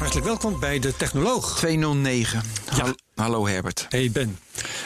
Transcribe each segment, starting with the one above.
Hartelijk welkom bij de Technoloog. 209. Ja. Hal- Hallo Herbert. Hey Ben.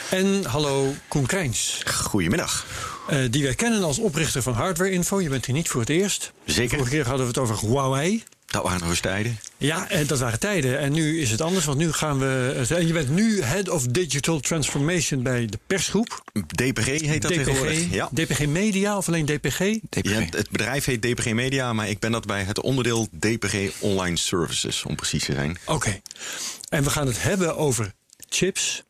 En hallo Koen Krijns. Goedemiddag. eh, die wij kennen als oprichter van Hardware Info. Je bent hier niet voor het eerst. Zeker. Vorige keer hadden we het over Huawei. Dat waren eens tijden. Ja, eh, dat waren tijden. En nu is het anders, want nu gaan we... eh, je bent nu Head of Digital Transformation bij de persgroep. DPG heet dat tegenwoordig. Ja. DPG Media of alleen DPG? DPG. Ja, het bedrijf heet DPG Media, maar ik ben dat bij het onderdeel DPG Online Services, om precies te zijn. Oké. En we gaan het hebben over chips.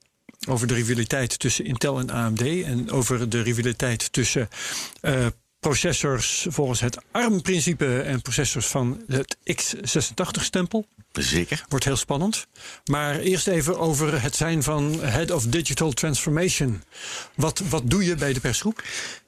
Over de rivaliteit tussen Intel en AMD. En over de rivaliteit tussen eh, processors volgens het ARM-principe en processors van het x86-stempel. Zeker. Wordt heel spannend. Maar eerst even over het zijn van Head of Digital Transformation. Wat, wat doe je bij de persgroep?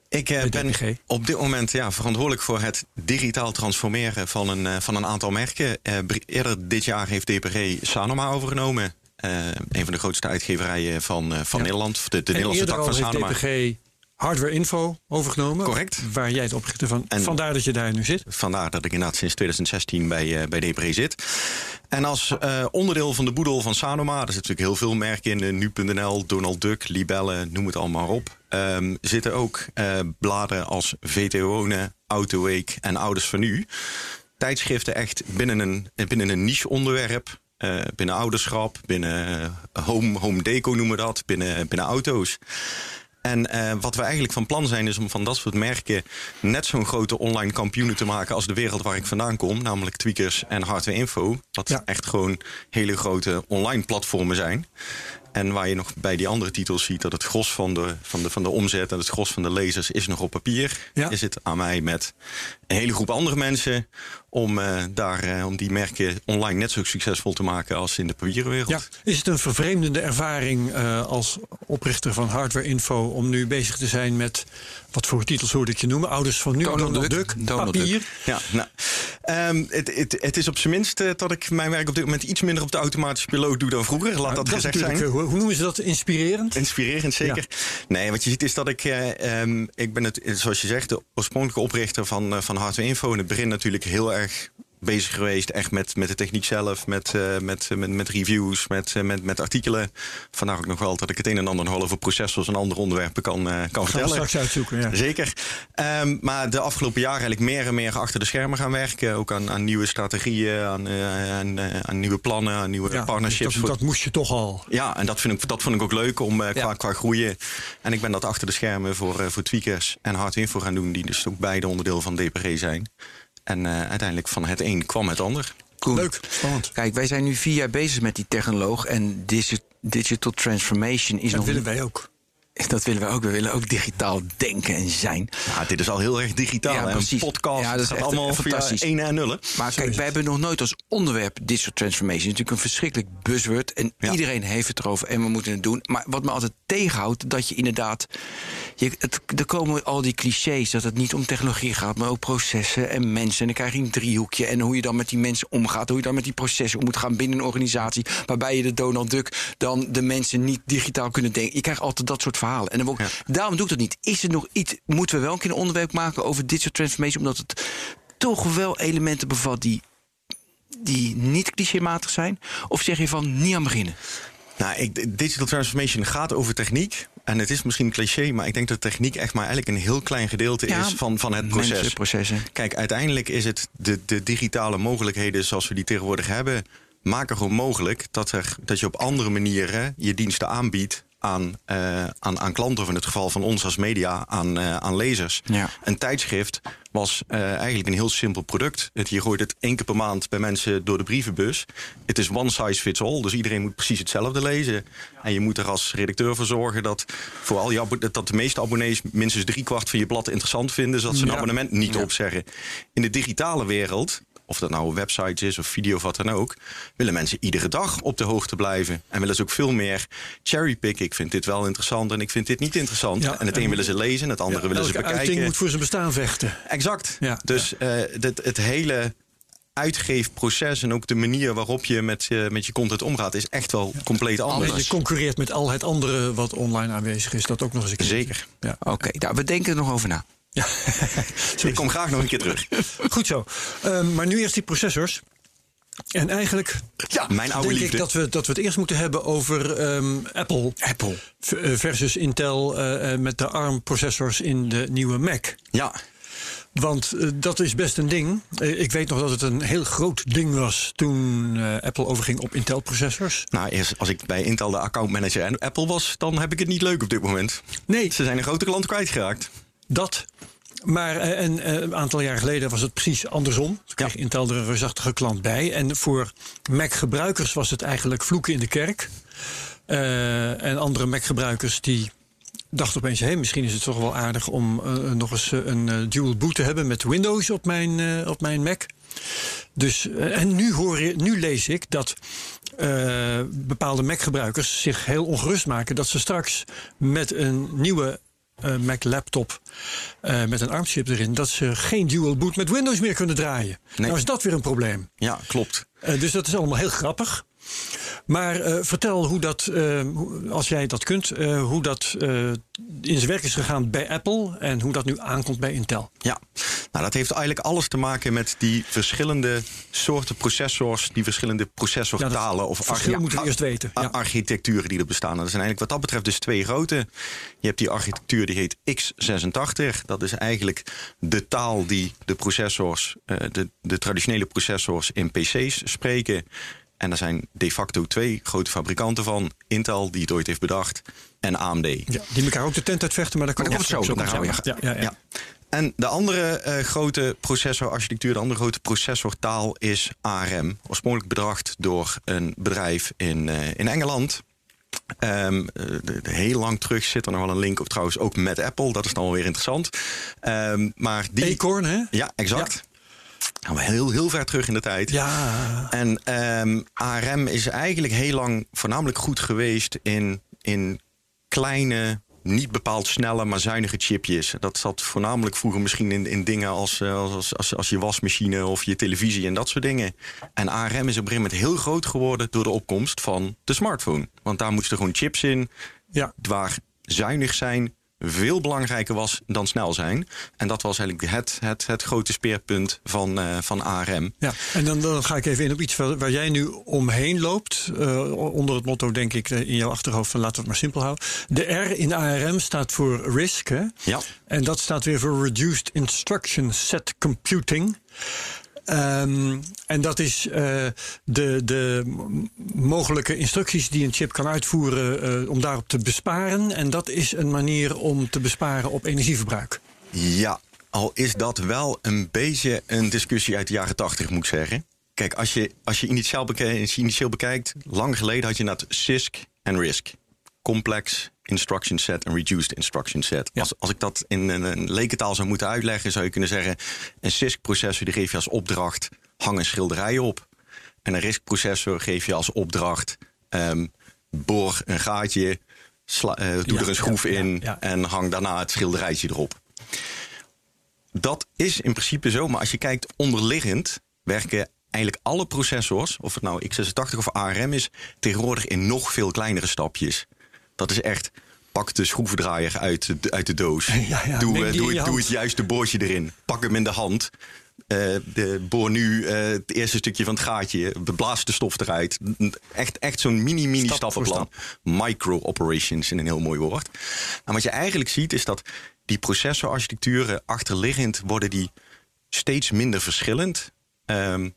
Ik eh, ben op dit moment ja, verantwoordelijk voor het digitaal transformeren van een, eh, van een aantal merken. Eh, eerder dit jaar heeft DPG Sanoma overgenomen. Eh, een van de grootste uitgeverijen van, van Ja. Nederland. De, Nederlandse tak van Sanoma. DPG Hardware Info overgenomen. Correct. Waar jij het oprichter van. En- Vandaar dat je daar nu zit. Vandaar dat ik inderdaad sinds 2016 bij, eh bij zit. En als eh, onderdeel van de boedel van Sanoma, er zitten natuurlijk heel veel merken in, eh, nu.nl, Donald Duck, Libelle, noem het allemaal op. ehm, zitten ook bladen als VTO'ne, Autoweek en Ouders van Nu. Tijdschriften echt binnen een, binnen een niche onderwerp. binnen ouderschap, binnen home, home deco noemen we dat, binnen, binnen auto's. En eh, wat we eigenlijk van plan zijn, is om van dat soort merken net zo'n grote online kampioenen te maken als de wereld waar ik vandaan kom, namelijk Tweakers en Hardware Info. Wat Ja. echt gewoon hele grote online platformen zijn. En waar je nog bij die andere titels ziet dat het gros van de, van de, van de omzet en het gros van de lezers is nog op papier. Ja. Is het aan mij met een hele groep andere mensen om, eh, daar, eh, om die merken online net zo succesvol te maken als in de papieren wereld. Ja. Is het een vervreemdende ervaring eh, als oprichter van Hardware Info om nu bezig te zijn met wat voor titels hoorde ik je noemen? Ouders van nu, Donald Donald, Duck. Duck, Donald papier. Ja, nou, ehm, het, het, het is op zijn minst eh, dat ik mijn werk op dit moment iets minder op de automatische piloot doe dan vroeger. Laat dat, gezegd natuurlijk, zijn. eh, hoe, hoe noemen ze dat? Inspirerend? Inspirerend, zeker. Nee, wat je ziet is dat ik... eh, ehm, ik ben het, zoals je zegt, de oorspronkelijke oprichter van, eh, van Hardware Info. In het begin natuurlijk heel erg bezig geweest. Echt met, met de techniek zelf, met, eh, met, met, met reviews, met, eh, met, met artikelen. Vandaar ook nog wel dat ik het een en ander over processors en andere onderwerpen kan, eh, kan we vertellen. straks uitzoeken. Ja. Zeker. Ehm, maar de afgelopen jaren eigenlijk meer en meer achter de schermen gaan werken. Ook aan, aan nieuwe strategieën, aan, eh, aan, eh, aan nieuwe plannen, aan nieuwe Ja, partnerships. dat, dat moest je toch al. ja, en dat, vind ik, dat vond ik ook leuk om eh, qua, Ja. qua groeien. En ik ben dat achter de schermen voor, eh, voor tweakers en hardware info gaan doen, die dus ook beide onderdeel van DPG zijn. En eh, uiteindelijk van het een kwam het ander. Koen. Leuk, spannend. Kijk, wij zijn nu vier jaar bezig met die technoloog. En digi- digital transformation is Dat nog willen niet- wij ook. Dat willen wij ook. We willen ook digitaal denken en zijn. Ja, dit is al heel erg digitaal. Ja, precies. Een podcast, Ja, dat is echt allemaal fantastisch. ene en nullen. Maar Zo kijk, wij hebben nog nooit als onderwerp digital transformation. Het is natuurlijk een verschrikkelijk buzzword. En Ja. iedereen heeft het erover en we moeten het doen. Maar wat me altijd tegenhoudt, dat je inderdaad. Je, het, er komen al die clichés dat het niet om technologie gaat, maar ook processen en mensen. En dan krijg je een driehoekje. En hoe je dan met die mensen omgaat. Hoe je dan met die processen om moet gaan binnen een organisatie. Waarbij je de Donald Duck dan de mensen niet digitaal kunnen denken. Je krijgt altijd dat soort verhalen. En dan daarom doe ik dat niet. Is er nog iets. Moeten we wel een keer een onderwerp maken over digital transformation? Omdat het toch wel elementen bevat die die niet clichématig zijn? Of zeg je van niet aan beginnen? Nou, ik, digital transformation gaat over techniek. En het is misschien cliché, maar ik denk dat techniek echt maar eigenlijk een heel klein gedeelte Ja, is van, van het proces. Processen. Kijk, uiteindelijk is het de, de digitale mogelijkheden zoals we die tegenwoordig hebben, maken gewoon mogelijk dat, er, dat je op andere manieren je diensten aanbiedt aan, eh, aan, aan klanten, of in het geval van ons als media, aan, eh, aan lezers. Ja. Een tijdschrift was eh, eigenlijk een heel simpel product. Het, je gooit het één keer per maand bij mensen door de brievenbus. Het is one size fits all, dus iedereen moet precies hetzelfde lezen. En je moet er als redacteur voor zorgen dat, voor al je dat de meeste abonnees minstens driekwart van je blad interessant vinden, zodat ze een Ja. abonnement niet Ja. opzeggen. In de digitale wereld of dat nou websites is of video of wat dan ook, willen mensen iedere dag op de hoogte blijven. En willen ze ook veel meer cherrypicken. Ik vind dit wel interessant en ik vind dit niet interessant. Ja, en het en- een willen ze lezen, het andere Ja, willen ze elke bekijken. uiting moet voor zijn bestaan vechten. Exact. Ja, dus eh, dit, het hele uitgeefproces en ook de manier waarop je met, je met je content omgaat, is echt wel compleet anders. je concurreert met al het andere wat online aanwezig is. Dat ook nog eens een keer. Zeker. Ja. Oké, nou, we denken er nog over na. Ja. Ik kom graag nog een keer terug. Goed zo. Ehm, maar nu eerst die processors. En eigenlijk Ja, mijn oude denk liefde. ik dat we, dat we het eerst moeten hebben over ehm, Apple. Apple. eh, versus Intel eh, eh, met de ARM-processors in de nieuwe Mac. Ja, Want dat is best een ding. Ik weet nog dat het een heel groot ding was toen Apple overging op Intel-processors. nou eerst als ik bij Intel de accountmanager en Apple was, dan heb ik het niet leuk op dit moment. Nee, Ze zijn een grote klant kwijtgeraakt. Dat. Maar eh, en, eh, een aantal jaar geleden was het precies andersom. Toen kreeg Intel er een reusachtige klant bij. En voor Mac-gebruikers was het eigenlijk vloeken in de kerk. Eh, en andere Mac-gebruikers die dachten opeens... Hey, misschien is het toch wel aardig om nog eens een dual boot te hebben... met Windows op mijn, op mijn Mac. Dus, en nu, hoor je, nu lees ik dat bepaalde Mac-gebruikers zich heel ongerust maken... dat ze straks met een nieuwe eh, Mac-laptop eh, met een ARM-chip erin... dat ze geen dual boot met Windows meer kunnen draaien. Nou is dat weer een probleem. Ja, klopt. Eh, dus dat is allemaal heel grappig. Maar eh, vertel hoe dat, eh, als jij dat kunt, eh, hoe dat in zijn werk is gegaan bij Apple en hoe dat nu aankomt bij Intel. Ja, nou, dat heeft eigenlijk alles te maken met die verschillende soorten processors, die verschillende processortalen Ja, of verschil moeten we eerst weten, ja. architecturen die er bestaan. En dat zijn eigenlijk wat dat betreft dus twee grote. Je hebt die architectuur die heet x86. Dat is eigenlijk de taal die de processors, de, de traditionele processors in PC's spreken. En daar zijn de facto twee grote fabrikanten van. Intel, die het ooit heeft bedacht, en AMD. Ja, die elkaar ook de tent uitvechten, maar daar we daar zo komt het zo, op. daar Ja, ja, ja. En de andere eh, grote processorarchitectuur, de andere grote processortaal is ARM. Oorspronkelijk bedacht door een bedrijf in, eh, in Engeland. Ehm, eh, de- de- heel lang terug zit er nog wel een link op trouwens ook met Apple. Dat is dan wel weer interessant. Ehm, maar die, Acorn, hè? Ja, exact. Gaan we heel, heel ver terug in de tijd. Ja, En ehm, ARM is eigenlijk heel lang voornamelijk goed geweest in, in kleine, niet bepaald snelle, maar zuinige chipjes. Dat zat voornamelijk vroeger misschien in, in dingen als, eh, als, als, als je wasmachine of je televisie en dat soort dingen. En ARM is op een gegeven moment heel groot geworden door de opkomst van de smartphone. Want daar moesten gewoon chips in ja. waar zuinig zijn veel belangrijker was dan snel zijn. En dat was eigenlijk het, het, het grote speerpunt van, eh, van ARM. Ja, en dan, dan ga ik even in op iets waar, waar jij nu omheen loopt. eh, onder het motto, denk ik, eh, in jouw achterhoofd van laten we het maar simpel houden. De R in ARM staat voor RISC. Hè? Ja. En dat staat weer voor Reduced Instruction Set Computing. Ehm, en dat is eh, de, de mogelijke instructies die een chip kan uitvoeren eh, om daarop te besparen. En dat is een manier om te besparen op energieverbruik. Ja, al is dat wel een beetje een discussie uit de jaren tachtig, moet ik zeggen. Kijk, als je, als je, je initieel bekijkt, lang geleden had je dat CISC en RISC. Complex Instruction Set en Reduced Instruction Set. Ja. Als, als ik dat in een, een lekentaal zou moeten uitleggen, zou je kunnen zeggen: een CISC-processor die geef je als opdracht hang een schilderij op. En een RISC-processor geef je als opdracht ehm, boor een gaatje, sla- eh, doe Ja, er een schroef ja, in en hang daarna het schilderijtje erop. Dat is in principe zo, maar als je kijkt onderliggend werken eigenlijk alle processors, of het nou x86 of ARM is, tegenwoordig in nog veel kleinere stapjes. Dat is echt, pak de schroevendraaier uit de, uit de doos. Ja, ja, doe, eh, doe, het- doe het juiste boordje erin. Pak hem in de hand. Eh, de, boor nu eh, het eerste stukje van het gaatje. Blaas de stof eruit. Echt, echt zo'n mini-mini Stap voor stappenplan. Micro-operations in een heel mooi woord. En wat je eigenlijk ziet is dat die processorarchitecturen achterliggend worden die steeds minder verschillend. Ehm,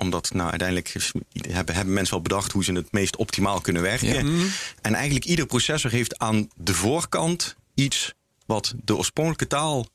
omdat nou, uiteindelijk is- hebben, hebben mensen wel bedacht hoe ze het meest optimaal kunnen werken. En eigenlijk ieder processor heeft aan de voorkant iets wat de oorspronkelijke taal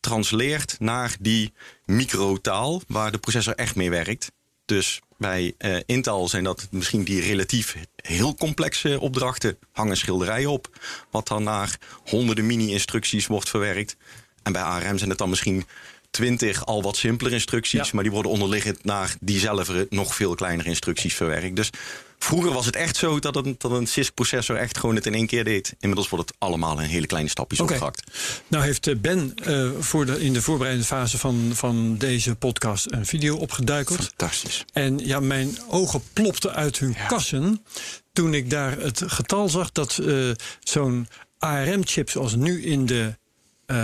transleert naar die microtaal waar de processor echt mee werkt. Dus bij eh, Intel zijn dat misschien die relatief heel complexe opdrachten. Hang een schilderij op, wat dan naar honderden mini-instructies wordt verwerkt. En bij ARM zijn het dan misschien twintig al wat simpeler instructies. Ja. Maar die worden onderliggend naar diezelfde nog veel kleinere instructies verwerkt. Dus vroeger was het echt zo dat een, dat een CISC-processor echt gewoon het in één keer deed. Inmiddels wordt het allemaal in hele kleine stapjes Oké. opgehakt. Nou heeft eh, Ben eh, voor de, in de voorbereidende fase van, van deze podcast een video opgeduikeld. Fantastisch. En ja, mijn ogen plopten uit hun kassen toen ik daar het getal zag dat eh, zo'n ARM-chip zoals nu in de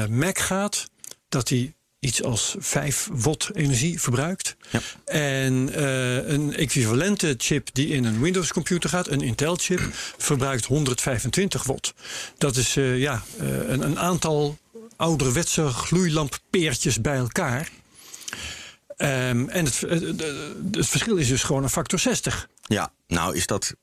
Mac gaat, dat die iets als 5 watt energie verbruikt. Ja. En eh, een equivalente chip die in een Windows-computer gaat, een Intel-chip, verbruikt 125 watt. Dat is eh, ja, eh, een, een aantal ouderwetse gloeilamppeertjes bij elkaar. Ehm, en het- het verschil is dus gewoon een factor 60. Ja, nou is dat.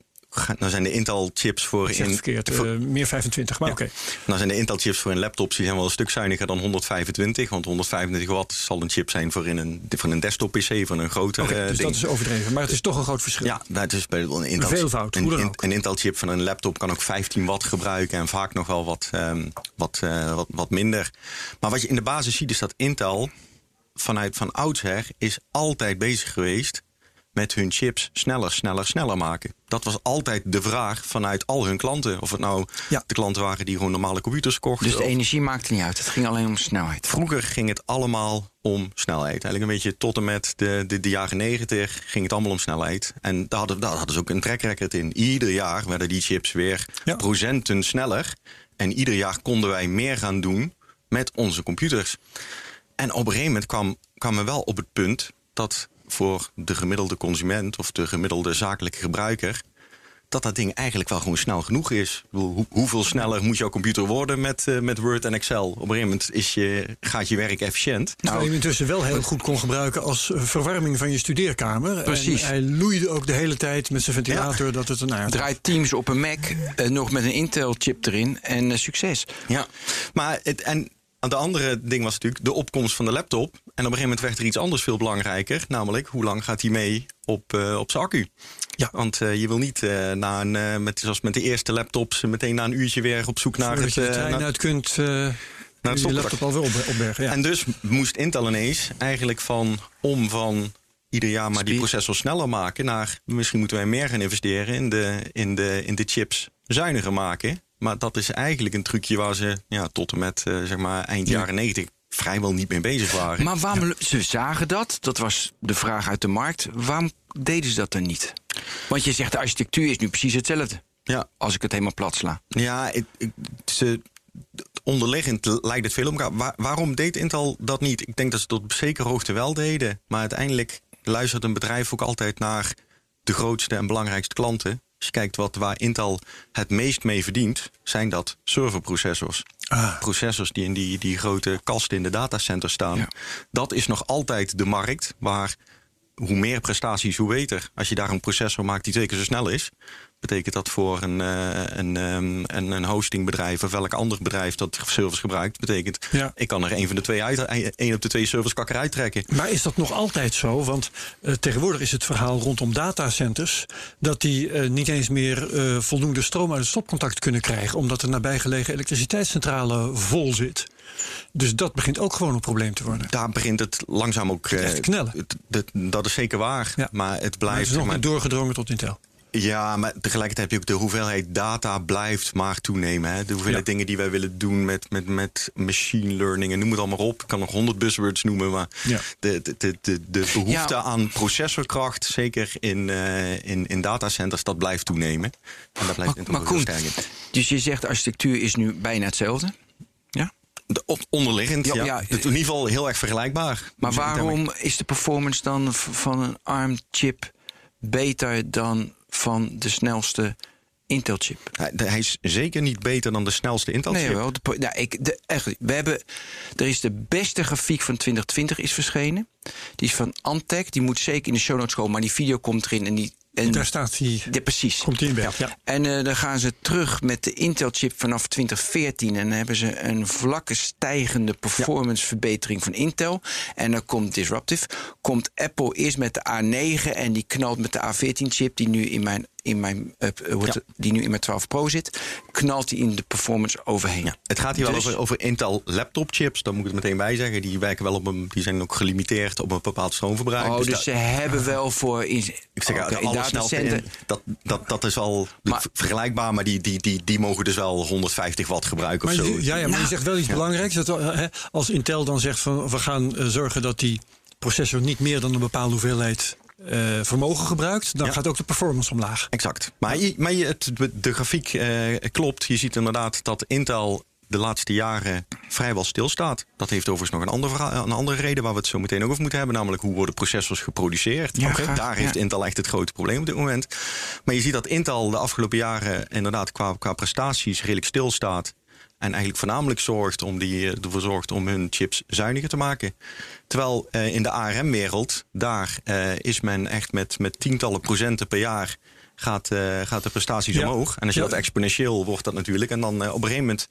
Nou zijn de Intel-chips voor Ik zeg het in. verkeerd, voor- eh, meer 25, maar oké. Nou zijn de Intel-chips voor in laptops die zijn wel een stuk zuiniger dan 125. Want 125 watt zal een chip zijn voor in een, voor een desktop-PC, voor een grotere Oké, dus ding. dat is overdreven. Maar het is toch een groot verschil. Ja, dat is bij een Intel. Veelvoud, een, hoe dan in- ook. een Intel-chip van een laptop kan ook 15 watt gebruiken en vaak nog wel wat, ehm, wat, eh, wat, wat minder. Maar wat je in de basis ziet is dat Intel vanuit van oudsher is altijd bezig geweest met hun chips sneller, sneller, sneller maken. Dat was altijd de vraag vanuit al hun klanten. Of het nou Ja. de klanten waren die gewoon normale computers kochten. Dus de of- energie maakte niet uit. Het ging alleen om snelheid. Vroeger ging het allemaal om snelheid. Eigenlijk een beetje tot en met de, de, de jaren negentig ging het allemaal om snelheid. En daar hadden, daar hadden ze ook een track record in. Ieder jaar werden die chips weer Ja. procenten sneller. En ieder jaar konden wij meer gaan doen met onze computers. En op een gegeven moment kwam, kwam men wel op het punt dat voor de gemiddelde consument of de gemiddelde zakelijke gebruiker dat dat ding eigenlijk wel gewoon snel genoeg is. Ik bedoel, hoe- hoeveel sneller moet jouw computer worden met, eh, met Word en Excel? Op een gegeven moment is je, gaat je werk efficiënt. Terwijl je hem intussen wel heel goed kon gebruiken als eh, verwarming van je studeerkamer. Precies. En hij loeide ook de hele tijd met zijn ventilator dat het een aard. Draait Teams op een Mac, eh, nog met een Intel-chip erin en succes. Ja, maar het, en de andere ding was natuurlijk de opkomst van de laptop. En op een gegeven moment werd er iets anders veel belangrijker. Namelijk, hoe lang gaat hij mee op, eh, op zijn accu? Ja. Want eh, je wil niet eh, na een, met, zoals met de eerste laptops meteen na een uurtje weer op zoek naar het, je de trein naar- uit kunt, je je stopcontact. laptop alweer op, opbergen. Ja. En dus moest Intel ineens eigenlijk van om van ieder jaar maar die processor sneller maken naar misschien moeten wij meer gaan investeren in de, in de, in de chips zuiniger maken. Maar dat is eigenlijk een trucje waar ze ja, tot en met eh, zeg maar eind jaren 90 vrijwel niet mee bezig waren. Maar waarom, ze zagen dat, dat was de vraag uit de markt. Waarom deden ze dat dan niet? Want je zegt de architectuur is nu precies hetzelfde. ja, Als ik het helemaal plat sla. ja ik, ik- ze, onderliggend lijkt het veel om elkaar. Waar- waarom deed Intel dat niet? Ik denk dat ze tot op zekere hoogte wel deden. Maar uiteindelijk luistert een bedrijf ook altijd naar de grootste en belangrijkste klanten. Als je kijkt wat, waar Intel het meest mee verdient, zijn dat serverprocessors. Ah. Processors die in die, die grote kasten in de datacenter staan. Ja. Dat is nog altijd de markt waar hoe meer prestaties, hoe beter. Als je daar een processor maakt die twee keer zo snel is, betekent dat voor een, eh, een, ehm, een, een hostingbedrijf of welk ander bedrijf dat servers gebruikt, betekent Ja. ik kan er een van de twee uit, één op de twee servers kan ik eruit trekken. Maar is dat nog altijd zo? Want eh, tegenwoordig is het verhaal rondom datacenters dat die eh, niet eens meer voldoende stroom uit het stopcontact kunnen krijgen, omdat de nabijgelegen elektriciteitscentrale vol zit. Dus dat begint ook gewoon een probleem te worden. Daar begint het langzaam ook. Echt te knellen. dat- is zeker waar. Ja. Maar het Maar het blijft. is nog maar, niet doorgedrongen tot Intel. Ja, maar tegelijkertijd heb je ook de hoeveelheid data blijft maar toenemen. Hè? De hoeveelheid Ja. dingen die wij willen doen met, met, met machine learning en noem het allemaal op. Ik kan nog honderd buzzwords noemen, maar Ja. de, de, de, de, behoefte Ja. aan processorkracht, zeker in, eh, in, in datacenters, dat blijft toenemen. En dat blijft Maar, maar Koen, dus je zegt de architectuur is nu bijna hetzelfde. Ja? De, onderliggend, Ja, ja, is in ieder geval heel erg vergelijkbaar. Maar Dus waarom is de performance dan van een ARM-chip beter dan van de snelste Intel-chip? Hij, hij is zeker niet beter dan de snelste Intel-chip. Nee, wel. De, nou, ik, de, echt, we hebben, er is de beste grafiek van 2020 is verschenen. Die is van Antec. Die moet zeker in de show notes komen. Maar die video komt erin. En die, en, Daar staat die. ja, precies. Komt in beeld? Ja. En eh, dan gaan ze terug met de Intel-chip vanaf 2014. En dan hebben ze een vlakke stijgende performanceverbetering van Intel. En dan komt Disruptive. Komt Apple eerst met de A9 en die knalt met de A14-chip... die nu in mijn in mijn, uh, Ja. die nu in mijn 12 Pro zit, knalt die in de performance overheen. Het gaat hier wel Dus- over, over Intel laptop chips. Daar moet ik het meteen bij zeggen. Die werken wel op een, die zijn ook gelimiteerd op een bepaald stroomverbruik. Oh, dus, da- ze hebben wel voor in, ik zeg in datacenter- in, dat, dat, dat is al Maar- vergelijkbaar, maar die, die, die, die mogen dus wel 150 watt gebruiken Maar of zo. ja, ja, maar je zegt wel iets belangrijks. Dat, eh, hè, als Intel dan zegt van we gaan zorgen dat die processor niet meer dan een bepaalde hoeveelheid eh, vermogen gebruikt, dan Ja. gaat ook de performance omlaag. Exact. Maar, je, maar je, het, de grafiek eh, klopt. Je ziet inderdaad dat Intel de laatste jaren vrijwel stilstaat. Dat heeft overigens nog een andere, een andere reden waar we het zo meteen ook over moeten hebben. Namelijk hoe worden processors geproduceerd. Ja, Daar ja. heeft Intel echt het grote probleem op dit moment. Maar je ziet dat Intel de afgelopen jaren inderdaad qua, qua prestaties redelijk stilstaat. En eigenlijk voornamelijk zorgt om die, eh, ervoor zorgt om hun chips zuiniger te maken. Terwijl eh, in de ARM-wereld, daar eh, is men echt met, met tientallen procenten per jaar gaat, eh, gaat de prestaties Ja. omhoog. En als je Ja. dat exponentieel wordt dat natuurlijk. En dan eh, op een gegeven moment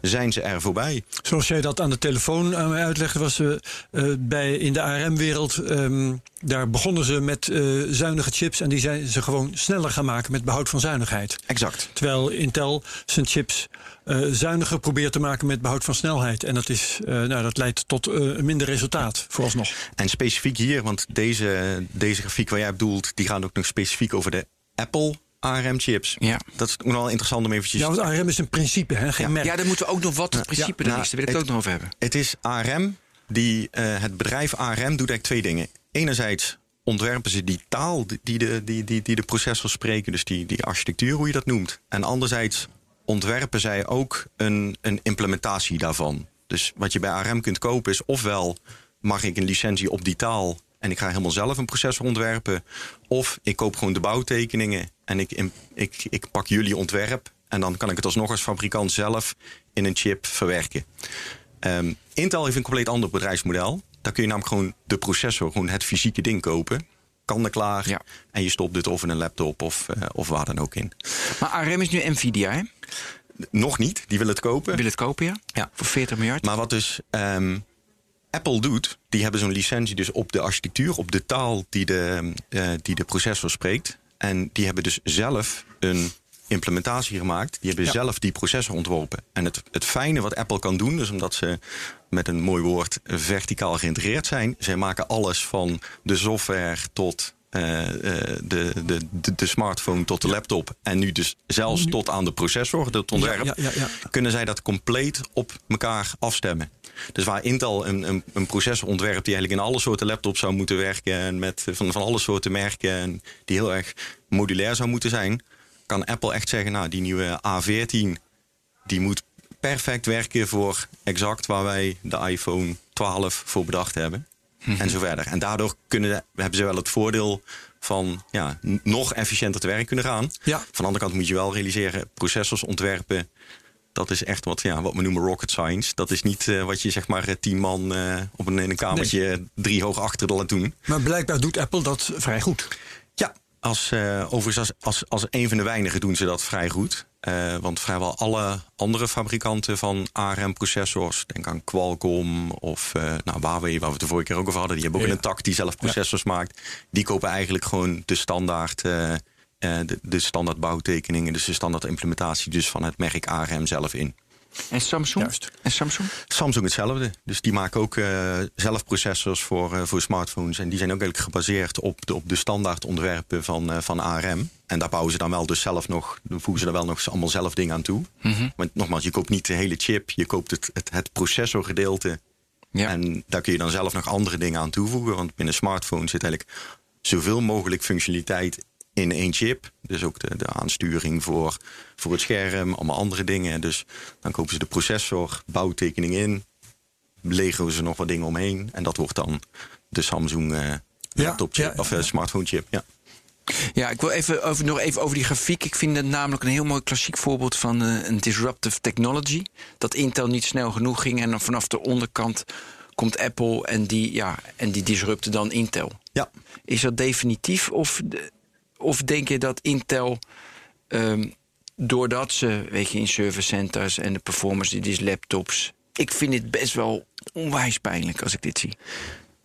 zijn ze er voorbij. Zoals jij dat aan de telefoon aan mij uitlegde, was eh, eh, bij, in de ARM-wereld. ehm, daar begonnen ze met eh, zuinige chips en die zijn ze gewoon sneller gaan maken met behoud van zuinigheid. Exact. Terwijl Intel zijn chips eh, zuiniger probeert te maken met behoud van snelheid. En dat, is, eh, nou, dat leidt tot eh, minder resultaat, vooralsnog. En specifiek hier, want deze, deze grafiek waar jij bedoelt, die gaat ook nog specifiek over de Apple ARM-chips. Ja. Dat is nog wel interessant om eventjes... Ja, want ARM is een principe, hè, geen Ja. merk. Ja, dan moeten we ook nog wat het principe Ja, dan is. Daar wil ik het ook nog over hebben. Het is ARM, die, eh, het bedrijf ARM doet eigenlijk twee dingen. Enerzijds ontwerpen ze die taal die- die de, die, die, die de processors spreken, dus die, die architectuur, hoe je dat noemt. En anderzijds ontwerpen zij ook een, een implementatie daarvan. Dus wat je bij ARM kunt kopen is ofwel mag ik een licentie op die taal en ik ga helemaal zelf een processor ontwerpen. Of ik koop gewoon de bouwtekeningen en ik, ik, ik pak jullie ontwerp. En dan kan ik het alsnog als fabrikant zelf in een chip verwerken. Ehm, Intel heeft een compleet ander bedrijfsmodel. Daar kun je namelijk gewoon de processor, gewoon het fysieke ding kopen. Kan er klaar. Ja. En je stopt dit of in een laptop of, eh, of waar dan ook in. Maar ARM is nu Nvidia, hè? Nog niet, die willen het kopen. Wil het kopen, ja? Ja. Voor 40 miljard. Maar wat dus ehm, Apple doet, die hebben zo'n licentie dus op de architectuur, op de taal die de, eh, die de processor spreekt. En die hebben dus zelf een implementatie gemaakt. Die hebben Ja. zelf die processor ontworpen. En het, het fijne wat Apple kan doen, dus omdat ze met een mooi woord verticaal geïntegreerd zijn. Zij maken alles van de software tot eh, eh, de, de, de, de smartphone tot de laptop. En nu dus zelfs tot aan de processor, het ontwerp Ja, ja, ja. kunnen zij dat compleet op elkaar afstemmen. Dus waar Intel een, een, een processor ontwerpt die eigenlijk in alle soorten laptops zou moeten werken en met van, van alle soorten merken en die heel erg modulair zou moeten zijn, kan Apple echt zeggen, nou die nieuwe A14 die moet perfect werken voor exact waar wij de iPhone 12 voor bedacht hebben. En zo verder. En daardoor kunnen, hebben ze wel het voordeel van ja, nog efficiënter te werk kunnen gaan. Ja. Van de andere kant moet je wel realiseren, processors ontwerpen, dat is echt wat, ja, wat we noemen rocket science. Dat is niet eh, wat je zeg maar eh, tien man eh, op een, in een kamertje drie hoog achter laat doen. Maar blijkbaar doet Apple dat vrij goed. Ja, als, overigens als, als, als een van de weinigen doen ze dat vrij goed. Want vrijwel alle andere fabrikanten van ARM-processors, denk aan Qualcomm of nou, Huawei, waar we het de vorige keer ook over hadden, die hebben ook Ja. een tak die zelf processors maakt. Die kopen eigenlijk gewoon de standaard, de, de standaard bouwtekeningen, dus de standaard implementatie dus van het merk ARM zelf in. En Samsung? Juist. En Samsung? Samsung hetzelfde. Dus die maken ook eh, zelf processors voor, eh, voor smartphones. En die zijn ook eigenlijk gebaseerd op de, op de standaard ontwerpen van, eh, van ARM. En daar bouwen ze dan wel dus zelf nog, dan voegen ze er wel nog allemaal zelf dingen aan toe. Want nogmaals, je koopt niet de hele chip, je koopt het, het, het processorgedeelte. Ja. En daar kun je dan zelf nog andere dingen aan toevoegen. Want binnen een smartphone zit eigenlijk zoveel mogelijk functionaliteit in één chip. Dus ook de, de aansturing voor, voor het scherm, allemaal andere dingen. Dus dan kopen ze de processor, bouwtekening in, leggen ze nog wat dingen omheen. En dat wordt dan de Samsung eh Ja, laptop chip, ja, of eh, smartphone chip. Ja. Ja, ik wil even over, nog even over die grafiek. Ik vind het namelijk een heel mooi klassiek voorbeeld van eh, een disruptive technology. Dat Intel niet snel genoeg ging en dan vanaf de onderkant komt Apple en die, ja, en die disrupte dan Intel. ja. Is dat definitief of, de- of denk je dat Intel, ehm, doordat ze, weet je, in service centers en de performance, die is laptops. Ik vind dit best wel onwijs pijnlijk als ik dit zie.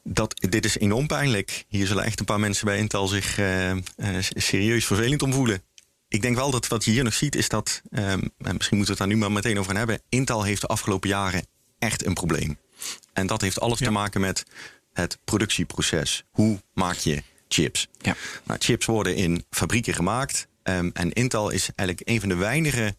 Dat, dit is enorm pijnlijk. Hier zullen echt een paar mensen bij Intel zich eh, eh, serieus vervelend om voelen. ik denk wel dat wat je hier nog ziet is dat, ehm, en misschien moeten we het daar nu maar meteen over gaan hebben. Intel heeft de afgelopen jaren echt een probleem. En dat heeft alles Ja. te maken met het productieproces. Hoe maak je chips? Ja. Nou, chips worden in fabrieken gemaakt. ehm, en Intel is eigenlijk een van de weinige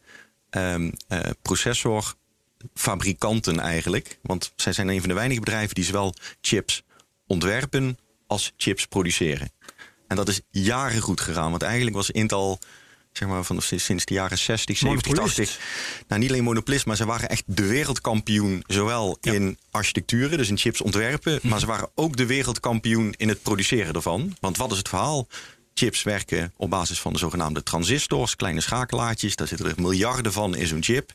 ehm eh, processorfabrikanten eigenlijk. Want zij zijn een van de weinige bedrijven die zowel chips ontwerpen als chips produceren. En dat is jaren goed gegaan. Want eigenlijk was Intel zeg maar, van, sinds de jaren 60, 70, Monopolist. 80. Nou, niet alleen monopolist, maar ze waren echt de wereldkampioen. Zowel in architecturen, dus in chips ontwerpen. Maar ze waren ook de wereldkampioen in het produceren ervan. Want wat is het verhaal? Chips werken op basis van de zogenaamde transistors, kleine schakelaartjes. Daar zitten er miljarden van in zo'n chip.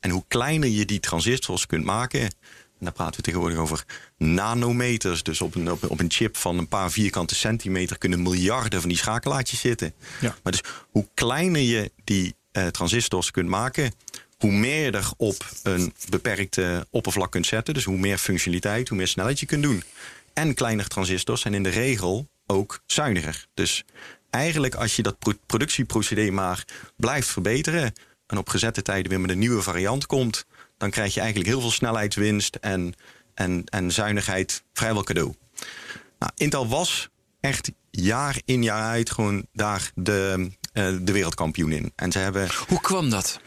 En hoe kleiner je die transistors kunt maken. En daar praten we tegenwoordig over nanometers. Dus op een, op, een- op een chip van een paar vierkante centimeter kunnen miljarden van die schakelaartjes zitten. Ja. Maar dus hoe kleiner je die eh, transistors kunt maken, hoe meer je er op een beperkte oppervlak kunt zetten. Dus hoe meer functionaliteit, hoe meer snelheid je kunt doen. En kleinere transistors zijn in de regel ook zuiniger. Dus eigenlijk als je dat pro- productieprocedé maar blijft verbeteren en op gezette tijden weer met een nieuwe variant komt, dan krijg je eigenlijk heel veel snelheidswinst en, en, en zuinigheid vrijwel cadeau. Nou, Intel was echt jaar in jaar uit gewoon daar de, eh, de wereldkampioen in. En ze hebben Hoe kwam dat?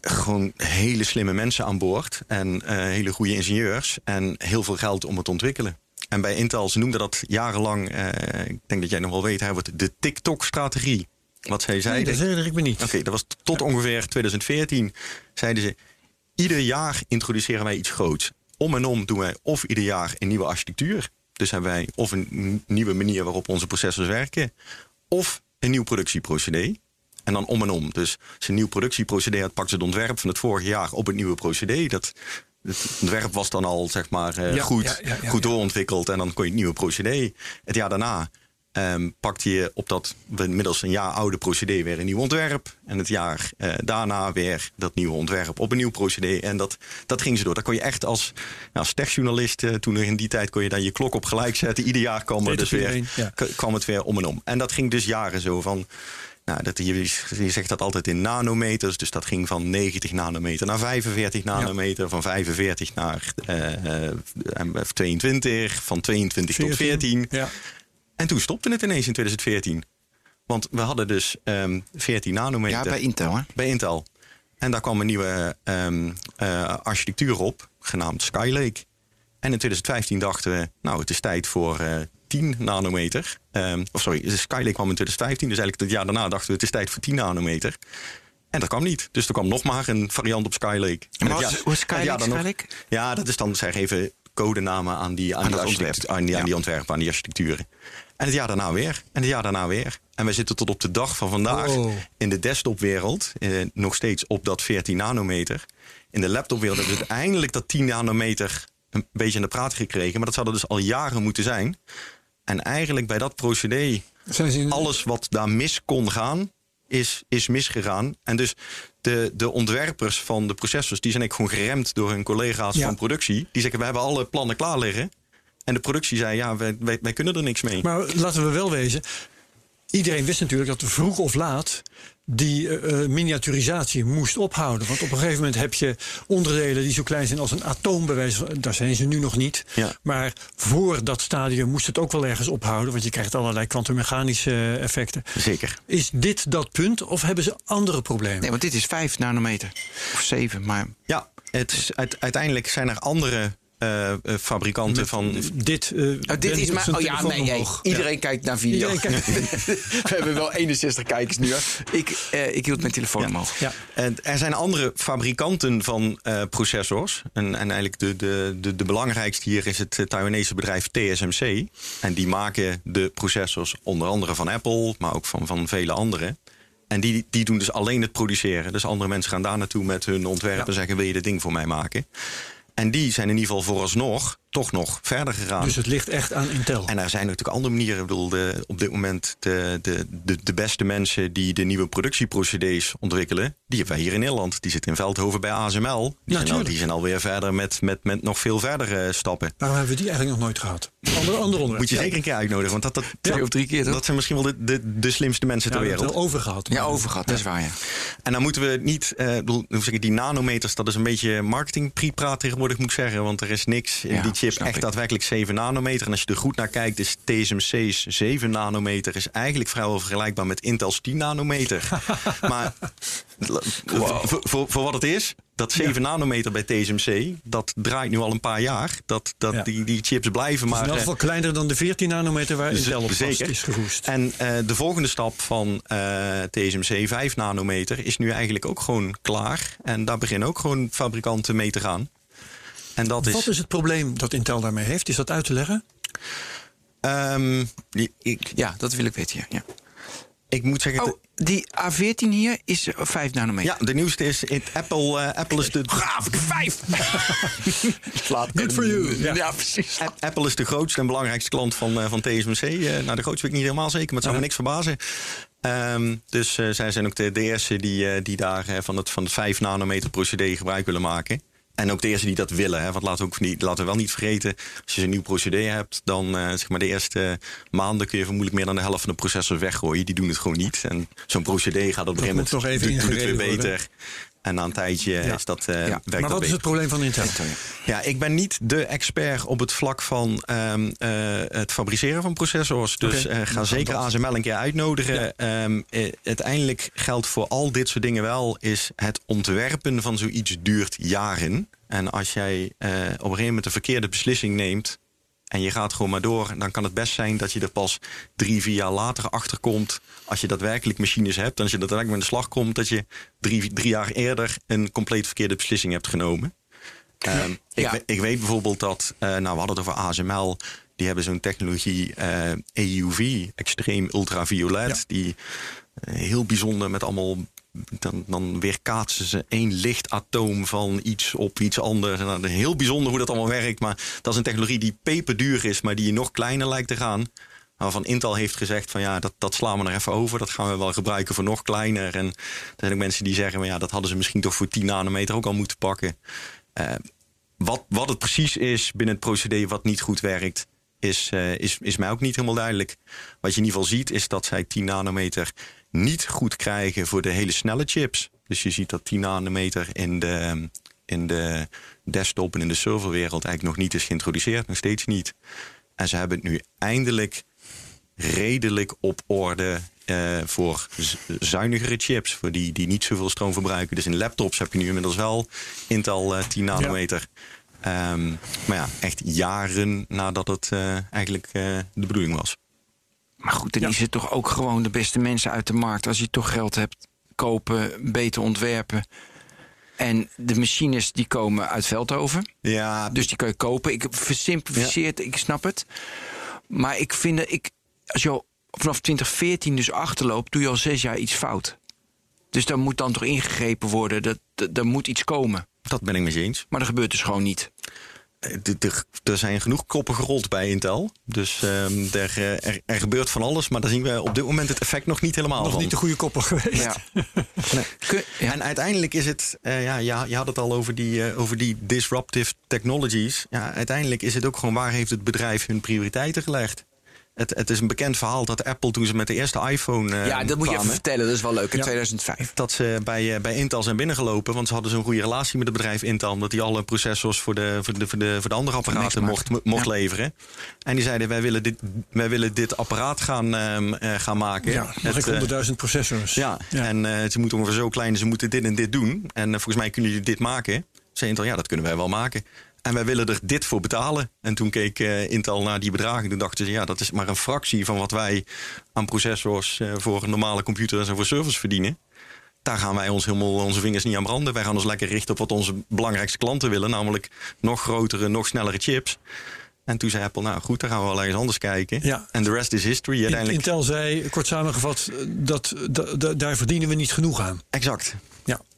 gewoon hele slimme mensen aan boord. En eh, hele goede ingenieurs. En heel veel geld om het te ontwikkelen. En bij Intel, ze noemden dat jarenlang, eh, ik denk dat jij nog wel weet, hij wordt de TikTok-strategie. Wat zij Nee, zeiden. dat herinner ik me niet. Oké, dat was tot ongeveer 2014. Zeiden ze: ieder jaar introduceren wij iets groots. Om en om doen wij of ieder jaar een nieuwe architectuur. Dus hebben wij of een nieuwe manier waarop onze processors werken, of een nieuw productieprocedé. En dan om en om. Dus als een nieuw productieprocedé had, pakten ze het ontwerp van het vorige jaar op het nieuwe procedé. Dat, het ontwerp was dan al zeg maar eh, Ja, goed, ja, ja, ja, goed doorontwikkeld en dan kon je het nieuwe procedé. Het jaar daarna ehm pakte je op dat inmiddels een jaar oude procedé weer een nieuw ontwerp. En het jaar eh, daarna weer dat nieuwe ontwerp op een nieuw procedé. En dat, dat ging ze door. Daar kon je echt als, nou, als techjournalist, eh, toen in die tijd kon je dan je klok op gelijk zetten. Ieder jaar kwam, er dus het weer, ja. kwam het weer om en om. En dat ging dus jaren zo van. Nou, dat, je, je zegt dat altijd in nanometers. Dus dat ging van 90 nanometer naar 45 nanometer. Van 45 naar eh, eh, 22. Van 22 tot 14. Ja. En toen stopte het ineens in 2014. Want we hadden dus ehm 14 nanometer Ja, bij Intel, hè? bij Intel. En daar kwam een nieuwe ehm, eh, architectuur op, genaamd Skylake. En in 2015 dachten we, nou, het is tijd voor eh 10 nanometer. Ehm, of sorry, Skylake kwam in 2015, dus eigenlijk het jaar daarna dachten we, het is tijd voor 10 nanometer. En dat kwam niet. Dus er kwam nog maar een variant op Skylake. En Maar wat is- Skylake, Skylake? Ja, dat is dan, zij geven codenamen aan die, aan Aan die, ontwerp. aan die, aan Ja. die ontwerpen, aan die architecturen. En het jaar daarna weer. En het jaar daarna weer. En we zitten tot op de dag van vandaag Wow. in de desktopwereld eh, nog steeds op dat 14 nanometer. In de laptopwereld hebben we uiteindelijk dat 10 nanometer een beetje in de praat gekregen. Maar dat zou er dus al jaren moeten zijn. En eigenlijk bij dat procedé, in- alles wat daar mis kon gaan, is, is misgegaan. En dus de, de ontwerpers van de processors, die zijn ik gewoon geremd door hun collega's Ja. van productie. Die zeggen, we hebben alle plannen klaar liggen. En de productie zei, ja, wij, wij, wij kunnen er niks mee. Maar laten we wel wezen. Iedereen wist natuurlijk dat vroeg of laat die eh, eh, miniaturisatie moest ophouden. Want op een gegeven moment heb je onderdelen die zo klein zijn als een atoom. bij wijze van- Daar zijn ze nu nog niet. Ja. Maar voor dat stadium moest het ook wel ergens ophouden. Want je krijgt allerlei kwantummechanische effecten. Zeker. Is dit dat punt of hebben ze andere problemen? Nee, want dit is 5 nanometer. Of 7, maar... Ja, het is, uiteindelijk zijn er andere eh, eh, fabrikanten van... Dit, eh, Oh, dit is maar. Oh ja, telefoon nee, omhoog. iedereen kijkt naar video. Iedereen kijkt- We hebben wel 61 kijkers nu. Hoor. Ik, eh, ik hield mijn telefoon omhoog. Ja. En er zijn andere fabrikanten van eh, processors. En, en eigenlijk de, de, de, de belangrijkste hier is het Taiwanese bedrijf TSMC. En die maken de processors onder andere van Apple, maar ook van, van vele anderen. En die, die doen dus alleen het produceren. Dus andere mensen gaan daar naartoe met hun ontwerp en zeggen: Wil je dit ding voor mij maken? En die zijn in ieder geval vooralsnog toch nog verder gegaan. Dus het ligt echt aan Intel. En er zijn natuurlijk andere manieren. Ik bedoel, de, op dit moment de, de, de, de beste mensen die de nieuwe productieprocedees ontwikkelen, die hebben wij hier in Nederland. Die zitten in Veldhoven bij ASML. Die, zijn, al, die zijn alweer verder met, met, met nog veel verdere stappen. Waarom hebben we die eigenlijk nog nooit gehad? Andere, andere onderwerp. Moet je zeker een keer uitnodigen, want dat, dat, Twee of drie keer, toch? dat zijn misschien wel de, de, de slimste mensen Ja, ter wereld. het al over gehad. Ja, overgehad, dat is waar, ja. En dan moeten we niet, eh, ik bedoel, hoe zeg ik, die nanometers, dat is een beetje marketing-pripraat tegenwoordig, moet ik zeggen. Want er is niks in Ja, die chip snap echt ik. daadwerkelijk 7 nanometer. En als je er goed naar kijkt, is TSMC's 7 nanometer is eigenlijk vrijwel vergelijkbaar met Intel's 10 nanometer. maar voor, voor, voor wat het is, dat 7 nanometer bij TSMC, dat draait nu al een paar jaar. Dat, dat Ja. die, die chips blijven Het is maar... in elk eh, geval kleiner dan de 14 nanometer waar Intel op zeker. is geroest. En eh, de volgende stap van eh, TSMC 5 nanometer is nu eigenlijk ook gewoon klaar. En daar beginnen ook gewoon fabrikanten mee te gaan. En dat is. Wat is het probleem dat Intel daarmee heeft? Is dat uit te leggen? ehm, ik, Ja, dat wil ik weten, ja. ja. ik moet zeggen. Oh, die A14 hier is eh, 5 nanometer. ja, de nieuwste is. Het Apple, eh, Apple is de. Gaaf, 5! Good for you. Ja, Ja. precies. App- Apple is de grootste en belangrijkste klant van, eh, van TSMC. Eh, nou, de grootste weet ik niet helemaal zeker, maar het zou me niks verbazen. Ehm, dus eh, zij zijn ook de, eerste die, eh, die daar eh, van, het, van het 5 nanometer procedé gebruik willen maken. En ook de eerste die dat willen. Hè? Want laten we, ook niet, laten we wel niet vergeten, als je een nieuw procedé hebt, dan eh, zeg maar de eerste maanden kun je vermoedelijk meer dan de helft van de processors weggooien. Die doen het gewoon niet. En zo'n procedé gaat op een gegeven moment nog even doet- weer beter. En na een tijdje is dat, eh, werkt maar dat wat is het probleem van Intel? Ja, ik ben niet de expert op het vlak van ehm, eh, het fabriceren van processors. Dus Oké, eh, ga zeker dat. ASML een keer uitnodigen. Ehm, eh, uiteindelijk geldt voor al dit soort dingen wel... is het ontwerpen van zoiets duurt jaren. En als jij eh, op een gegeven moment een verkeerde beslissing neemt... en je gaat gewoon maar door... dan kan het best zijn dat je er pas drie, vier jaar later achter komt... als je daadwerkelijk machines hebt... en als je daadwerkelijk met de slag komt... dat je drie, drie jaar eerder een compleet verkeerde beslissing hebt genomen. Ehm, ik, Ja. ik weet bijvoorbeeld dat, eh, nou we hadden het over ASML, die hebben zo'n technologie eh, EUV, extreem ultraviolet, Ja. die eh, heel bijzonder met allemaal, dan, dan weerkaatsen ze één lichtatoom van iets op iets anders. Heel bijzonder hoe dat allemaal werkt, maar dat is een technologie die peperduur is, maar die nog kleiner lijkt te gaan. Waarvan Intel heeft gezegd van ja, dat, dat slaan we er even over. Dat gaan we wel gebruiken voor nog kleiner. En er zijn ook mensen die zeggen, van, ja, dat hadden ze misschien toch voor 10 nanometer ook al moeten pakken. Eh, wat, wat het precies is binnen het procedé wat niet goed werkt, is, eh, is, is mij ook niet helemaal duidelijk. Wat je in ieder geval ziet, is dat zij 10 nanometer niet goed krijgen voor de hele snelle chips. Dus je ziet dat 10 nanometer in de, in de desktop en in de serverwereld eigenlijk nog niet is geïntroduceerd, nog steeds niet. En ze hebben het nu eindelijk redelijk op orde eh, voor zuinigere chips. Voor die, die niet zoveel stroom verbruiken. Dus in laptops heb je nu inmiddels wel Intel eh, 10 nanometer. Ehm, maar ja, echt jaren nadat het eh, eigenlijk de bedoeling was. Maar goed, dan Ja. is het toch ook gewoon de beste mensen uit de markt. Als je toch geld hebt, kopen, beter ontwerpen. En de machines die komen uit Veldhoven. Ja, Dus die kan je kopen. Ik heb versimplificeerd, ik snap het. Maar ik vind dat ik, als je al vanaf 2014 dus achterloopt, doe je al zes jaar iets fout. Dus daar moet dan toch ingegrepen worden. Dat, dat, er moet iets komen. dat ben ik met je eens. Maar dat gebeurt dus gewoon niet. Er zijn genoeg koppen gerold bij Intel. Dus ehm, er, eh, er, er gebeurt van alles. Maar daar zien we op dit moment het effect nog niet helemaal Nog van. niet de goede koppel geweest. Ja. Ja. En uiteindelijk is het, eh, ja, ja, je had het al over die, eh, over die disruptive technologies. Ja, uiteindelijk is het ook gewoon waar heeft het bedrijf hun prioriteiten gelegd. Het, het is een bekend verhaal dat Apple toen ze met de eerste iPhone eh, ja, dat moet je even vertellen. Dat is wel leuk. In Ja. 2005. dat ze bij, eh, bij Intel zijn binnengelopen. Want ze hadden zo'n goede relatie met het bedrijf Intel. Omdat die alle processors voor de, voor de, voor de, voor de andere apparaten mocht, mocht Ja. leveren. En die zeiden, wij willen dit, wij willen dit apparaat gaan, ehm, eh, gaan maken. Ja, eh, 100.000 processors. ja, en eh, ze moeten ongeveer zo klein, ze moeten dit en dit doen. En volgens mij kunnen jullie dit maken. Zei Intel, ja, dat kunnen wij wel maken. En wij willen er dit voor betalen. En toen keek eh, Intel naar die bedragen. Toen dachten ze, ja, dat is maar een fractie van wat wij aan processors eh, voor normale computers en voor servers verdienen. Daar gaan wij ons helemaal onze vingers niet aan branden. Wij gaan ons lekker richten op wat onze belangrijkste klanten willen. Namelijk nog grotere, nog snellere chips. En toen zei Apple, nou goed, dan gaan we wel ergens anders kijken. Ja. En de rest is history. Uiteindelijk... Intel zei, kort samengevat, dat, dat, dat, daar verdienen we niet genoeg aan. Exact.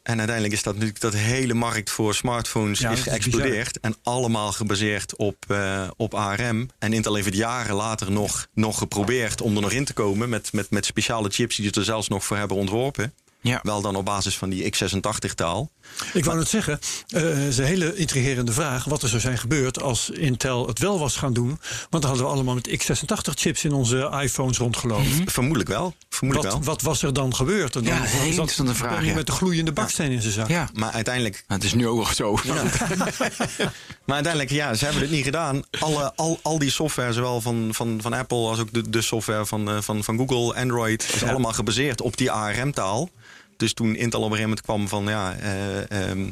En uiteindelijk is dat natuurlijk dat hele markt voor smartphones Ja, is dat is geëxplodeerd. en allemaal gebaseerd op, eh, op ARM. En Intel heeft het jaren later nog, nog geprobeerd om er nog in te komen. Met, met, met speciale chips die ze er zelfs nog voor hebben ontworpen. Ja. Wel dan op basis van die x86-taal. Ik wou net zeggen, eh, het is een hele intrigerende vraag wat er zou zijn gebeurd als Intel het wel was gaan doen. Want dan hadden we allemaal met x86-chips in onze iPhones rondgelopen. Vermoedelijk wel. Vermoedelijk Wat, wel. wat was er dan gebeurd? Dan Ja, een hele interessante vraag, ja. Met de gloeiende baksteen in zijn zak. Ja. Maar uiteindelijk het is nu ook nog zo. Maar uiteindelijk, ja, ze hebben het niet gedaan. Alle, al, al die software, zowel van, van, van Apple als ook de, de software van, eh, van, van Google, Android, is allemaal gebaseerd op die ARM-taal. Dus toen Intel op een gegeven moment kwam van, ja, eh, ehm,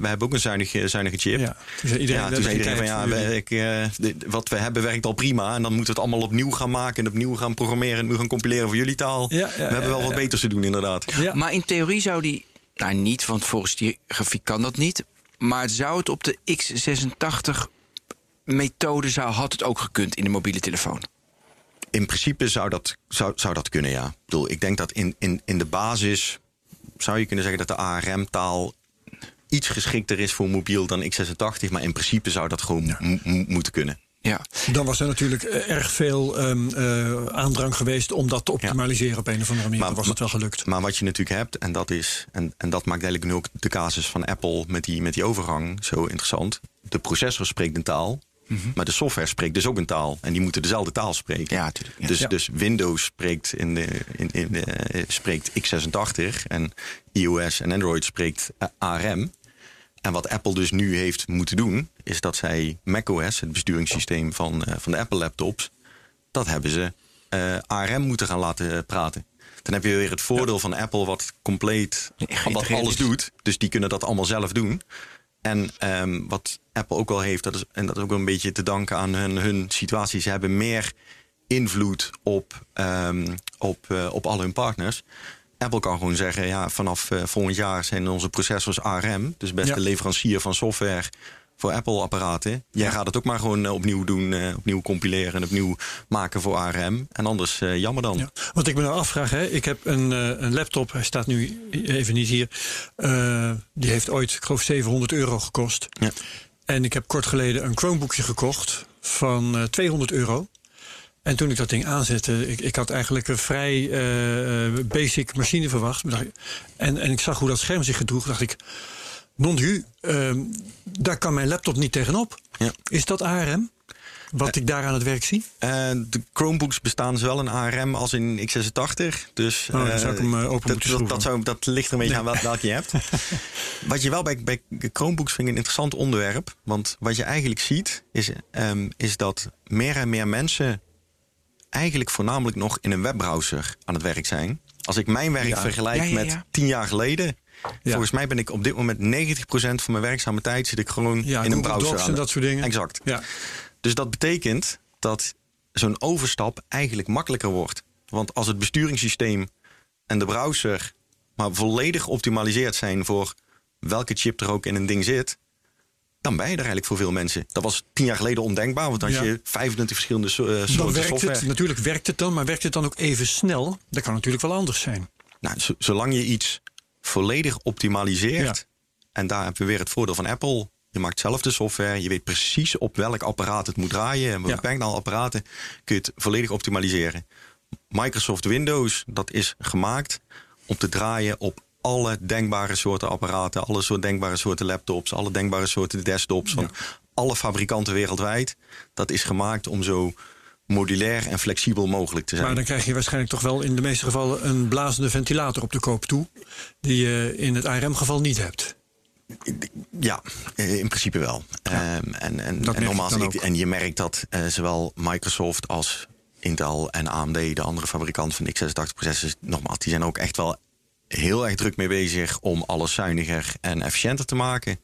we hebben ook een zuinige, zuinige chip. Ja, toen zei iedereen, ja, toen zei iedereen van, ja, we- ik, eh, dit- wat we hebben werkt al prima. En dan moeten we het allemaal opnieuw gaan maken en opnieuw gaan programmeren en opnieuw gaan compileren voor jullie taal. Ja, ja, we hebben ja, wel wat ja. beters te doen, inderdaad. Ja. Maar in theorie zou die. Nou, niet, want volgens die grafiek kan dat niet. Maar zou het op de X86-methode zou, had het ook gekund in de mobiele telefoon? In principe zou dat, zou, zou dat kunnen, ja. Ik, bedoel, ik denk dat in, in, in de basis zou je kunnen zeggen dat de ARM-taal iets geschikter is voor mobiel dan x86. Maar in principe zou dat gewoon mo- mo- moeten kunnen. Ja. Dan was er natuurlijk eh, erg veel ehm, eh, aandrang geweest om dat te optimaliseren op een of andere manier. Maar- was het wel gelukt. Maar wat je natuurlijk hebt, en dat, is, en, en dat maakt eigenlijk nu ook de casus van Apple met die, met die overgang zo interessant. De processor spreekt een taal, maar de software spreekt dus ook een taal. En die moeten dezelfde taal spreken. Ja, natuurlijk, ja. Dus, Ja. dus Windows spreekt, in de, in, in de, eh, spreekt x86 en iOS en Android spreekt ARM. En wat Apple dus nu heeft moeten doen, is dat zij macOS, het besturingssysteem van, eh, van de Apple laptops, dat hebben ze eh, ARM moeten gaan laten praten. Dan heb je weer het voordeel van Apple, wat compleet wat alles doet. Dus die kunnen dat allemaal zelf doen. En ehm, wat Apple ook wel heeft, dat is, en dat is ook wel een beetje te danken aan hun, hun situatie. Ze hebben meer invloed op, ehm, op, eh, op al hun partners. Apple kan gewoon zeggen, ja, vanaf eh, volgend jaar zijn onze processors ARM. Dus best Ja. de leverancier van software voor Apple-apparaten. Jij gaat het ook maar gewoon eh, opnieuw doen, eh, opnieuw compileren en opnieuw maken voor ARM. En anders jammer dan. Ja. Wat ik me nou afvraag, hè, ik heb een, een laptop, hij staat nu even niet hier. Die heeft ooit, ik geloof, 700 euro gekost. Ja. En ik heb kort geleden een Chromebookje gekocht van eh, 200 euro. En toen ik dat ding aanzette, ik, ik had eigenlijk een vrij eh, eh, basic machine verwacht. En, en ik zag hoe dat scherm zich gedroeg, dacht ik, non du, ehm, daar kan mijn laptop niet tegenop. Ja. Is dat ARM? Wat ik daar aan het werk zie? Eh, de Chromebooks bestaan zowel in ARM als in x86. Dus Oh, dan zou ik hem, eh, open dat, dat, schroeven. dat, zou, dat ligt er een beetje aan wel- welke je hebt. wat je wel bij, bij Chromebooks vind ik een interessant onderwerp. Want wat je eigenlijk ziet, is, ehm, is dat meer en meer mensen eigenlijk voornamelijk nog in een webbrowser aan het werk zijn. Als ik mijn werk Ja. vergelijk Ja, met tien jaar geleden. Ja. Volgens mij ben ik op dit moment 90% van mijn werkzame tijd zit ik gewoon Ja, in een browser. Docs en dat soort dingen. Exact. Ja. Dus dat betekent dat zo'n overstap eigenlijk makkelijker wordt. Want als het besturingssysteem en de browser maar volledig geoptimaliseerd zijn voor welke chip er ook in een ding zit, dan ben je er eigenlijk voor veel mensen. Dat was tien jaar geleden ondenkbaar, want Ja. je 25 verschillende so- eh, Dan soorten werkt software. het, natuurlijk werkt het dan, maar werkt het dan ook even snel? Dat kan natuurlijk wel anders zijn. Nou, zolang je iets volledig optimaliseert, Ja. en daar hebben we weer het voordeel van Apple. Je maakt zelf de software, je weet precies op welk apparaat het moet draaien. En met Ja. aantal apparaten kun je het volledig optimaliseren. Microsoft Windows, dat is gemaakt om te draaien op alle denkbare soorten apparaten, alle soort denkbare soorten laptops, alle denkbare soorten desktops van alle fabrikanten wereldwijd. Dat is gemaakt om zo modulair en flexibel mogelijk te zijn. Maar dan krijg je waarschijnlijk toch wel in de meeste gevallen een blazende ventilator op de koop toe. Die je in het ARM-geval niet hebt. Ja, eh, in principe wel. Ehm, en, en, merk en, ik- je merkt dat eh, zowel Microsoft als Intel en AMD, de andere fabrikant van x86-processors, nogmaals, die zijn ook echt wel heel erg druk mee bezig om alles zuiniger en efficiënter te maken.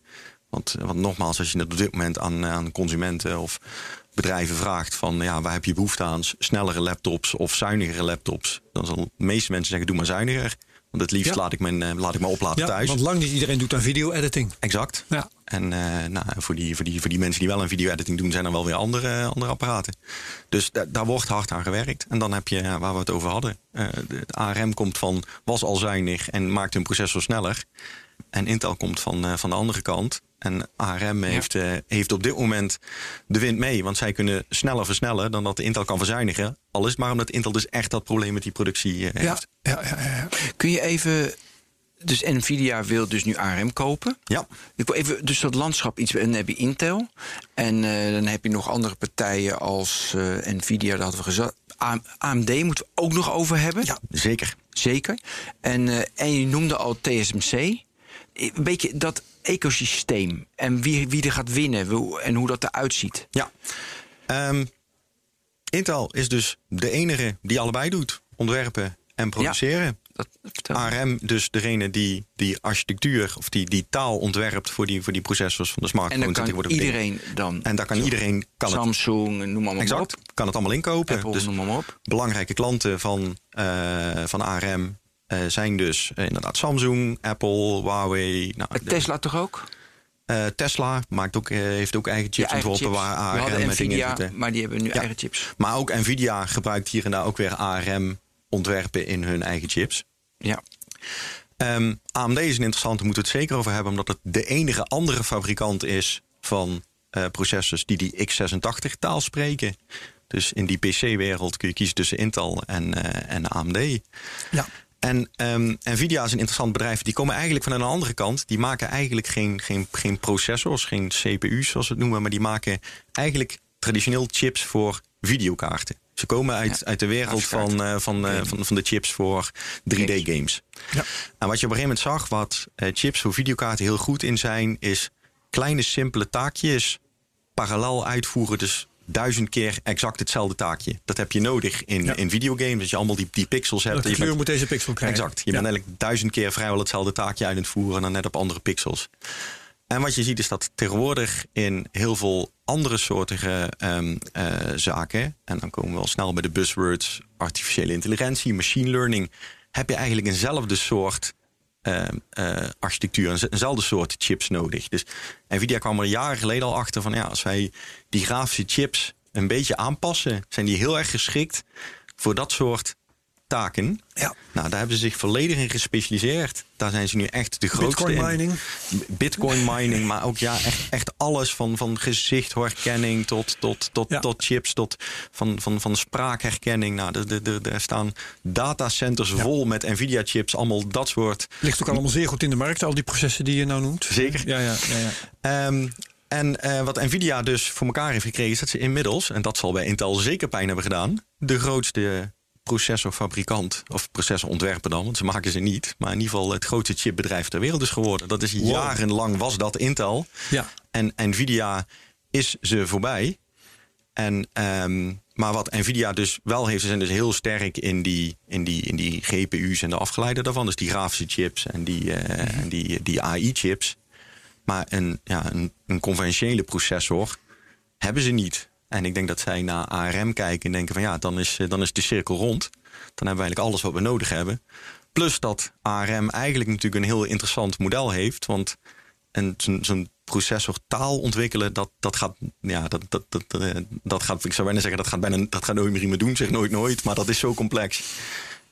Want, want nogmaals, als je het op dit moment aan, aan consumenten of bedrijven vraagt van ja, waar heb je behoefte aan? Snellere laptops of zuinigere laptops? Dan zal de meeste mensen zeggen, doe maar zuiniger. Want het liefst Ja. laat, ik mijn, eh, laat ik me opladen Ja, thuis. want lang niet iedereen doet aan video-editing. Exact. Ja. En uh, nou, voor, die, voor, die, voor die mensen die wel een video-editing doen, zijn er wel weer andere, andere apparaten. Dus daar wordt hard aan gewerkt. En dan heb je, waar we het over hadden, uh, de ARM komt van was al zuinig en maakt hun processor sneller. En Intel komt van, uh, van de andere kant. En ARM heeft, heeft op dit moment de wind mee. Want zij kunnen sneller versnellen dan dat Intel kan verzuinigen. Al is het maar omdat Intel dus echt dat probleem met die productie heeft. Ja, ja, ja, ja. Kun je even dus Nvidia wil dus nu ARM kopen. Ja. Ik wil even dus dat landschap iets. En dan heb je Intel. En uh, dan heb je nog andere partijen als uh, Nvidia, dat hadden we gezegd. AMD moeten we ook nog over hebben. Ja, zeker. Zeker. En, uh, en je noemde al TSMC. Een beetje dat ecosysteem. En wie, wie er gaat winnen en hoe dat eruit ziet. Ja. Um, Intel is dus de enige die allebei doet. Ontwerpen en produceren. Ja. Dat, ARM, dus degene die die architectuur of die, die taal ontwerpt voor die, voor die processors van de smartphones. En dan kan iedereen dan. En daar kan iedereen. Kan Samsung, het, noem maar, exact, op. Kan het allemaal inkopen. Apple, dus noem maar op. Belangrijke klanten van, uh, van ARM uh, zijn dus uh, inderdaad Samsung, Apple, Huawei. Nou, Tesla toch ook? Uh, Tesla maakt ook, uh, heeft ook eigen chips eigen ontworpen chips. waar ARM met Nvidia, maar die hebben nu ja. eigen chips. Maar ook Nvidia gebruikt hier en daar ook weer ARM ontwerpen in hun eigen chips. Ja. Um, AMD is een interessante, moeten we het zeker over hebben, omdat het de enige andere fabrikant is van uh, processors die die x86 taal spreken. Dus in die PC-wereld kun je kiezen tussen Intel en, uh, en AMD. Ja. En um, Nvidia is een interessant bedrijf. Die komen eigenlijk van een andere kant. Die maken eigenlijk geen, geen, geen processors, geen CPU's zoals we het noemen. Maar die maken eigenlijk traditioneel chips voor videokaarten. Ze komen uit, ja, uit de wereld van, uh, van, uh, van, van de chips voor 3D-games. Ja. En wat je op een gegeven moment zag, wat uh, chips voor videokaarten heel goed in zijn, is kleine simpele taakjes parallel uitvoeren. Dus duizend keer exact hetzelfde taakje. Dat heb je nodig in, ja. in videogames. Dat je allemaal die, die pixels hebt. Je kleur bent, moet deze pixel krijgen? Exact. Je bent eigenlijk duizend keer vrijwel hetzelfde taakje uit het voeren... en dan net op andere pixels. En wat je ziet is dat tegenwoordig in heel veel andere soortige um, uh, zaken... en dan komen we al snel bij de buzzwords... artificiële intelligentie, machine learning... heb je eigenlijk eenzelfde soort uh, uh, architectuur, eenzelfde soort chips nodig. Dus Nvidia kwam er jaren geleden al achter van... ja, als wij die grafische chips een beetje aanpassen... zijn die heel erg geschikt voor dat soort taken. Ja. Nou, daar hebben ze zich volledig in gespecialiseerd. Daar zijn ze nu echt de grootste Bitcoin mining. In. Bitcoin mining, maar ook ja, echt, echt alles van, van gezichtherkenning tot, tot, tot, ja. tot chips, tot van, van, van spraakherkenning. Nou, er, er, er staan datacenters ja. vol met Nvidia-chips, allemaal dat soort. Ligt ook allemaal zeer goed in de markt, al die processen die je nou noemt. Zeker. Ja, ja, ja. ja. Um, en uh, wat Nvidia dus voor elkaar heeft gekregen, is dat ze inmiddels, en dat zal bij Intel zeker pijn hebben gedaan, de grootste processorfabrikant, of processorontwerper dan, want ze maken ze niet. Maar in ieder geval het grootste chipbedrijf ter wereld is geworden. Dat is wow. jarenlang was dat Intel. Ja. En Nvidia is ze voorbij. En, um, maar wat Nvidia dus wel heeft, ze zijn dus heel sterk in die, in die, in die GPU's en de afgeleiden daarvan. Dus die grafische chips en die, uh, mm-hmm. en die, die AI-chips. Maar een, ja, een, een conventionele processor hebben ze niet. En ik denk dat zij naar ARM kijken en denken van ja, dan is, dan is de cirkel rond. Dan hebben we eigenlijk alles wat we nodig hebben. Plus dat ARM eigenlijk natuurlijk een heel interessant model heeft. Want zo'n processor taal ontwikkelen, dat, dat gaat, ja, dat, dat, dat, dat gaat, ik zou bijna zeggen, dat gaat bijna, dat gaat nooit meer iemand doen, zeg nooit nooit, maar dat is zo complex.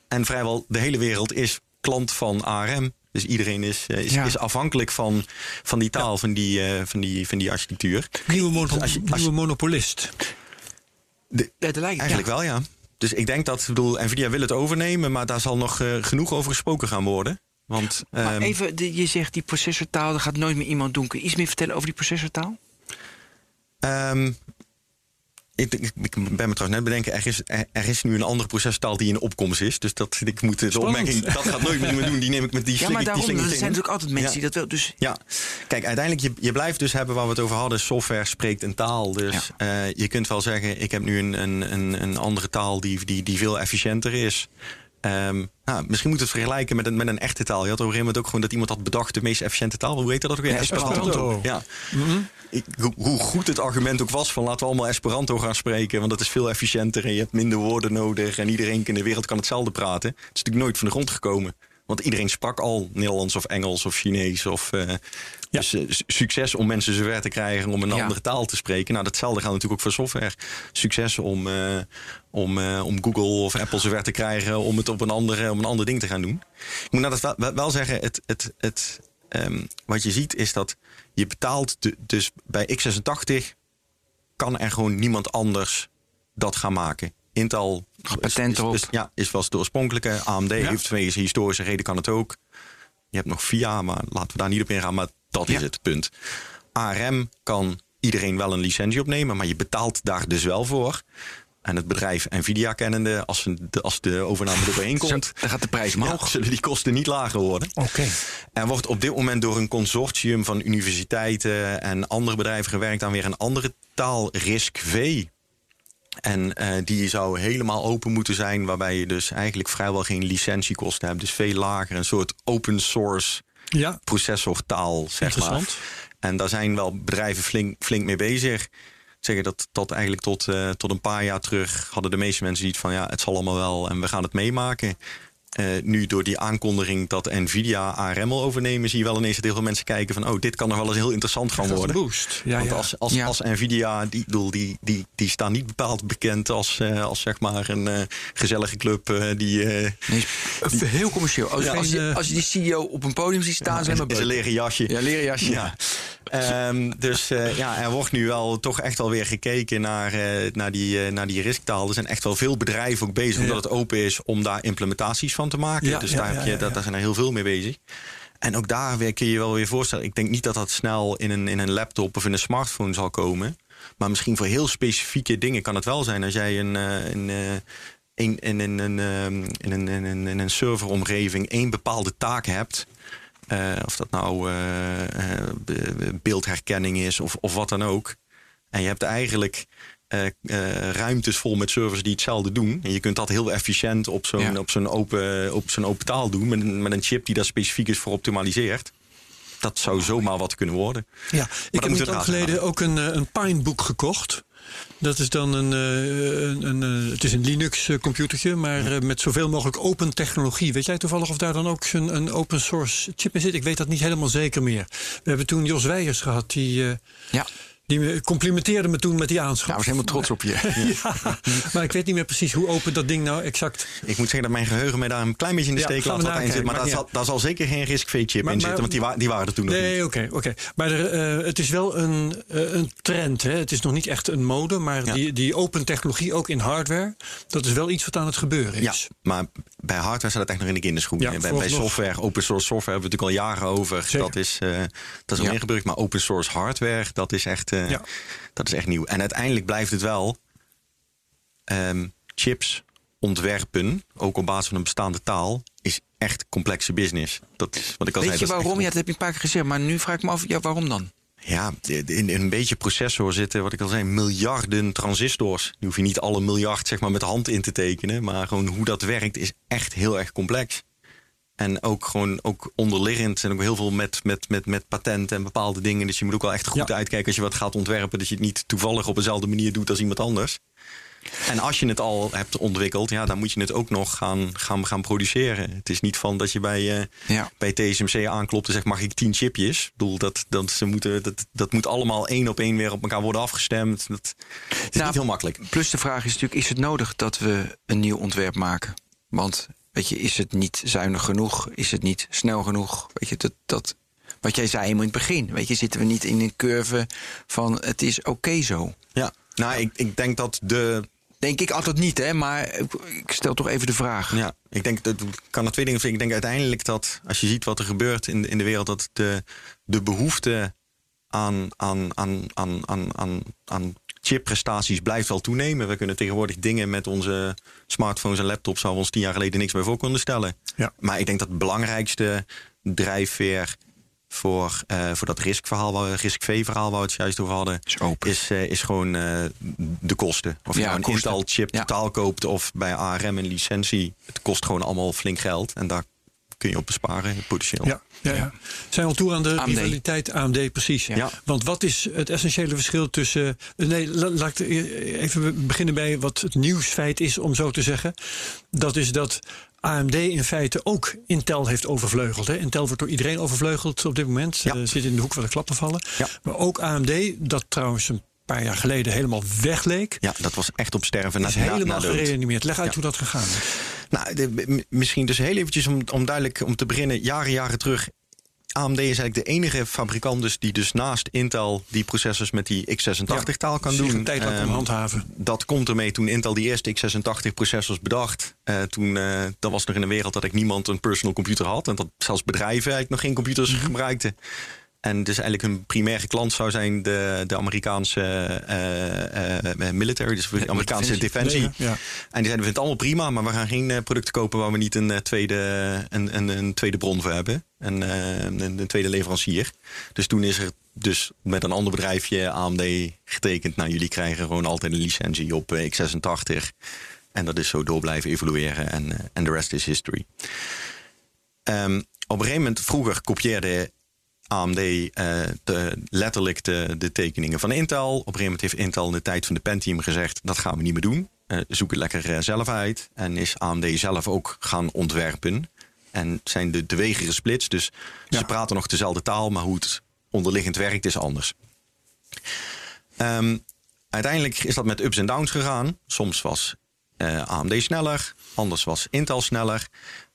En vrijwel de hele wereld is klant van ARM. Dus iedereen is, is, ja. is afhankelijk van, van die taal, ja. van, die, uh, van, die, van die architectuur. Nieuwe, mono dus als je, als je, nieuwe monopolist. De, lijkt, eigenlijk wel, ja. Dus ik denk dat, ik bedoel, Nvidia wil het overnemen, maar daar zal nog uh, genoeg over gesproken gaan worden. Want, maar um, even, de, je zegt die processortaal, dat gaat nooit meer iemand doen. Kun je iets meer vertellen over die processortaal? Um, ik, ik, ik, ben me trouwens net bedenken, er is, er, er is nu een andere processtaal die in opkomst is. Dus dat, ik moet de opmerking, dat gaat nooit meer doen. Die neem ik met die Ja, maar daarom, er zijn natuurlijk altijd mensen ja. die dat wel. Dus... Ja, kijk, uiteindelijk, je, je blijft dus hebben waar we het over hadden. Software spreekt een taal. Dus ja. uh, je kunt wel zeggen, ik heb nu een, een, een, een andere taal die, die, die veel efficiënter is. Um, nou, misschien moet het vergelijken met een, met een echte taal. Je had op een gegeven moment ook gewoon dat iemand had bedacht de meest efficiënte taal. Hoe heet dat ook weer? Ja, Esperanto. Esperanto. Ja. Mm -hmm. Ik, hoe goed het argument ook was van laten we allemaal Esperanto gaan spreken. Want dat is veel efficiënter en je hebt minder woorden nodig. En iedereen in de wereld kan hetzelfde praten. Het is natuurlijk nooit van de grond gekomen. Want iedereen sprak al Nederlands of Engels of Chinees. Of, uh, Dus uh, succes om mensen zover te krijgen om een ja. andere taal te spreken. Nou, datzelfde gaat natuurlijk ook voor software. Succes om, uh, om, om Google of Apple zover te krijgen om het op een, andere, om een ander ding te gaan doen. Ik moet nou dat wel, wel zeggen, het, het, het, um, wat je ziet is dat je betaalt de, dus bij x86 kan er gewoon niemand anders dat gaan maken. Intel patent is, is, is, ja, is wel de oorspronkelijke. AMD ja. heeft vanwege historische reden kan het ook. Je hebt nog VIA, maar laten we daar niet op ingaan. Maar dat ja. is het punt. ARM kan iedereen wel een licentie opnemen, maar je betaalt daar dus wel voor. En het bedrijf Nvidia kennende, als de, als de overname erbij komt... dan gaat de prijs omhoog. Ja, zullen die kosten niet lager worden. Oké. Okay. Er wordt op dit moment door een consortium van universiteiten en andere bedrijven gewerkt aan weer een andere taal, RISC-V. En uh, die zou helemaal open moeten zijn, waarbij je dus eigenlijk vrijwel geen licentiekosten hebt. Dus veel lager, een soort open source ja. processortaal, zeg maar. En daar zijn wel bedrijven flink, flink mee bezig. Zeggen dat tot eigenlijk tot, uh, tot een paar jaar terug hadden de meeste mensen iets van ja, het zal allemaal wel en we gaan het meemaken. Uh, nu door die aankondiging dat Nvidia ARM wil overnemen, zie je wel ineens dat heel veel mensen kijken van oh, dit kan nog wel eens heel interessant gaan worden. Boost. Ja, Want ja. als, als, ja. als Nvidia, die, die, die, die staan niet bepaald bekend als, uh, als zeg maar een uh, gezellige club die, nee, die, Heel commercieel. Als, ja, als, je, als je die CEO op een podium ziet staan, zijn we een leren jasje. Ja, leren jasje. Ja. Um, dus uh, ja, er wordt nu wel toch echt wel weer gekeken naar, uh, naar die, uh, naar die risktaal. Er zijn echt wel veel bedrijven ook bezig, ja. omdat het open is, om daar implementaties van te maken. Ja, dus ja, daar, heb je, dat, daar zijn er heel veel mee bezig. En ook daar weer kun je wel weer voorstellen. Ik denk niet dat dat snel in een, in een laptop of in een smartphone zal komen. Maar misschien voor heel specifieke dingen kan het wel zijn. Als jij een, een, een, in, in, in, in, in, in, in een serveromgeving één bepaalde taak hebt. Uh, of dat nou uh, uh, beeldherkenning is of, of wat dan ook. En je hebt eigenlijk ruimtes vol met servers die hetzelfde doen. En je kunt dat heel efficiënt op zo'n ja. op zo'n open, op zo'n open taal doen. Met een, met een chip die daar specifiek is voor optimaliseerd. Dat zou zomaar wat kunnen worden. Ja, maar ik heb niet lang geleden ook een, een Pinebook gekocht. Dat is dan een, een, een, een het is een Linux computertje, maar ja. met zoveel mogelijk open technologie. Weet jij toevallig of daar dan ook een, een open source chip in zit? Ik weet dat niet helemaal zeker meer. We hebben toen Jos Weijers gehad, die, uh, ja. Die complimenteerde me toen met die aanschaf. Ja, was helemaal trots op je. ja. maar ik weet niet meer precies hoe open dat ding nou exact... Ik moet zeggen dat mijn geheugen mij daar een klein beetje in de steek laat. Wat zit, maar daar zal, daar zal zeker geen RISC-V-chip in zitten, want die, wa die waren er toen nog nee, niet. oké, oké. Okay. Maar er, uh, het is wel een, uh, een trend. Hè? Het is nog niet echt een mode, maar ja. die, die open technologie ook in hardware, dat is wel iets wat aan het gebeuren is. Ja, maar bij hardware staat het echt nog in de kinderschoenen. Ja, bij, bij software, open source software hebben we het natuurlijk al jaren over. Zeker. Dat is, uh, dat is al ingeburgerd, maar open source hardware, dat is echt... ja. Dat is echt nieuw. En uiteindelijk blijft het wel um, chips ontwerpen, ook op basis van een bestaande taal, is echt complexe business. Dat is wat ik al Weet zei. je waarom? Ja, dat heb je een paar keer gezegd, maar nu vraag ik me af, ja, waarom dan? Ja, in, in een beetje processor zitten, wat ik al zei, miljarden transistors. Die hoef je niet alle miljard zeg maar, met de hand in te tekenen. Maar gewoon hoe dat werkt is echt heel erg complex. En ook gewoon ook onderliggend en ook heel veel met, met, met, met patenten en bepaalde dingen. Dus je moet ook wel echt goed ja. uitkijken als je wat gaat ontwerpen. Dat je het niet toevallig op dezelfde manier doet als iemand anders. En als je het al hebt ontwikkeld, ja, dan moet je het ook nog gaan, gaan, gaan produceren. Het is niet van dat je bij, uh, ja. bij TSMC aanklopt en zegt: mag ik tien chipjes? Ik bedoel, dat, dat, ze moeten, dat, dat moet allemaal één op één weer op elkaar worden afgestemd. Dat is nou, niet heel makkelijk. Plus de vraag is natuurlijk: is het nodig dat we een nieuw ontwerp maken? Want weet je, is het niet zuinig genoeg? Is het niet snel genoeg? Weet je, dat, dat wat jij zei in het begin. Weet je, zitten we niet in een curve van het is oké okay zo? Ja, nou, ik, ik denk dat de Denk ik altijd niet, hè? Maar ik stel toch even de vraag. Ja, ik denk dat kan er twee dingen. Ik denk uiteindelijk dat als je ziet wat er gebeurt in, in de wereld, dat de, de behoefte aan, aan, aan, aan, aan, aan, aan chipprestaties blijft wel toenemen. We kunnen tegenwoordig dingen met onze smartphones en laptops waar we ons tien jaar geleden niks bij voor konden stellen. Ja. Maar ik denk dat het belangrijkste drijfveer voor, uh, voor dat riskverhaal, risk-V-verhaal waar we het juist over hadden, is, is, uh, is gewoon uh, de kosten. Of je ja, nou een Ja. totaal koopt of bij ARM een licentie. Het kost gewoon allemaal flink geld. En daar kun je op besparen, potentieel. Ja, ja, ja. Zijn we al toe aan de AMD. rivaliteit AMD, precies. Ja. Want wat is het essentiële verschil tussen... Nee, la- laat ik even beginnen bij wat het nieuwsfeit is, om zo te zeggen. Dat is dat AMD in feite ook Intel heeft overvleugeld. Hè. Intel wordt door iedereen overvleugeld op dit moment. Ja. Eh, zit in de hoek van de klap te vallen. Ja. Maar ook AMD, dat trouwens een paar jaar geleden helemaal wegleek. Ja, dat was echt op sterven na, is na- helemaal na gereanimeerd. Leg uit Ja. hoe dat gegaan is. Nou, de- misschien dus heel eventjes om, om duidelijk om te beginnen. Jaren, jaren terug. AMD is eigenlijk de enige fabrikant dus die dus naast Intel die processors met die x86-taal kan doen. een tijd Ehm, handhaven. dat komt ermee toen Intel die eerste x86-processors bedacht. Eh, toen eh, dat was nog in een wereld dat ik niemand een personal computer had. En dat zelfs bedrijven eigenlijk nog geen computers Mhm. gebruikten. En dus eigenlijk hun primaire klant zou zijn de, de Amerikaanse eh, military, dus de Amerikaanse defensie. Ja. En die zeiden, we vinden het allemaal prima, maar we gaan geen producten kopen waar we niet een, tweede, een, een, een tweede bron voor hebben. Eh, een, een tweede leverancier. Dus toen is er dus met een ander bedrijfje AMD getekend. Nou, jullie krijgen gewoon altijd een licentie op eh, x86. En dat is zo door blijven evolueren. En, en de rest is history. Ehm, op een gegeven moment, vroeger kopieerde AMD eh, de, letterlijk de, de tekeningen van Intel. Op een gegeven moment heeft Intel in de tijd van de Pentium gezegd... dat gaan we niet meer doen. Eh, zoek het lekker eh, zelf uit. En is AMD zelf ook gaan ontwerpen. En zijn de, de wegen gesplitst. Dus Ja. ze praten nog dezelfde taal... maar hoe het onderliggend werkt is anders. Ehm, uiteindelijk is dat met ups en downs gegaan. Soms was AMD sneller, anders was Intel sneller.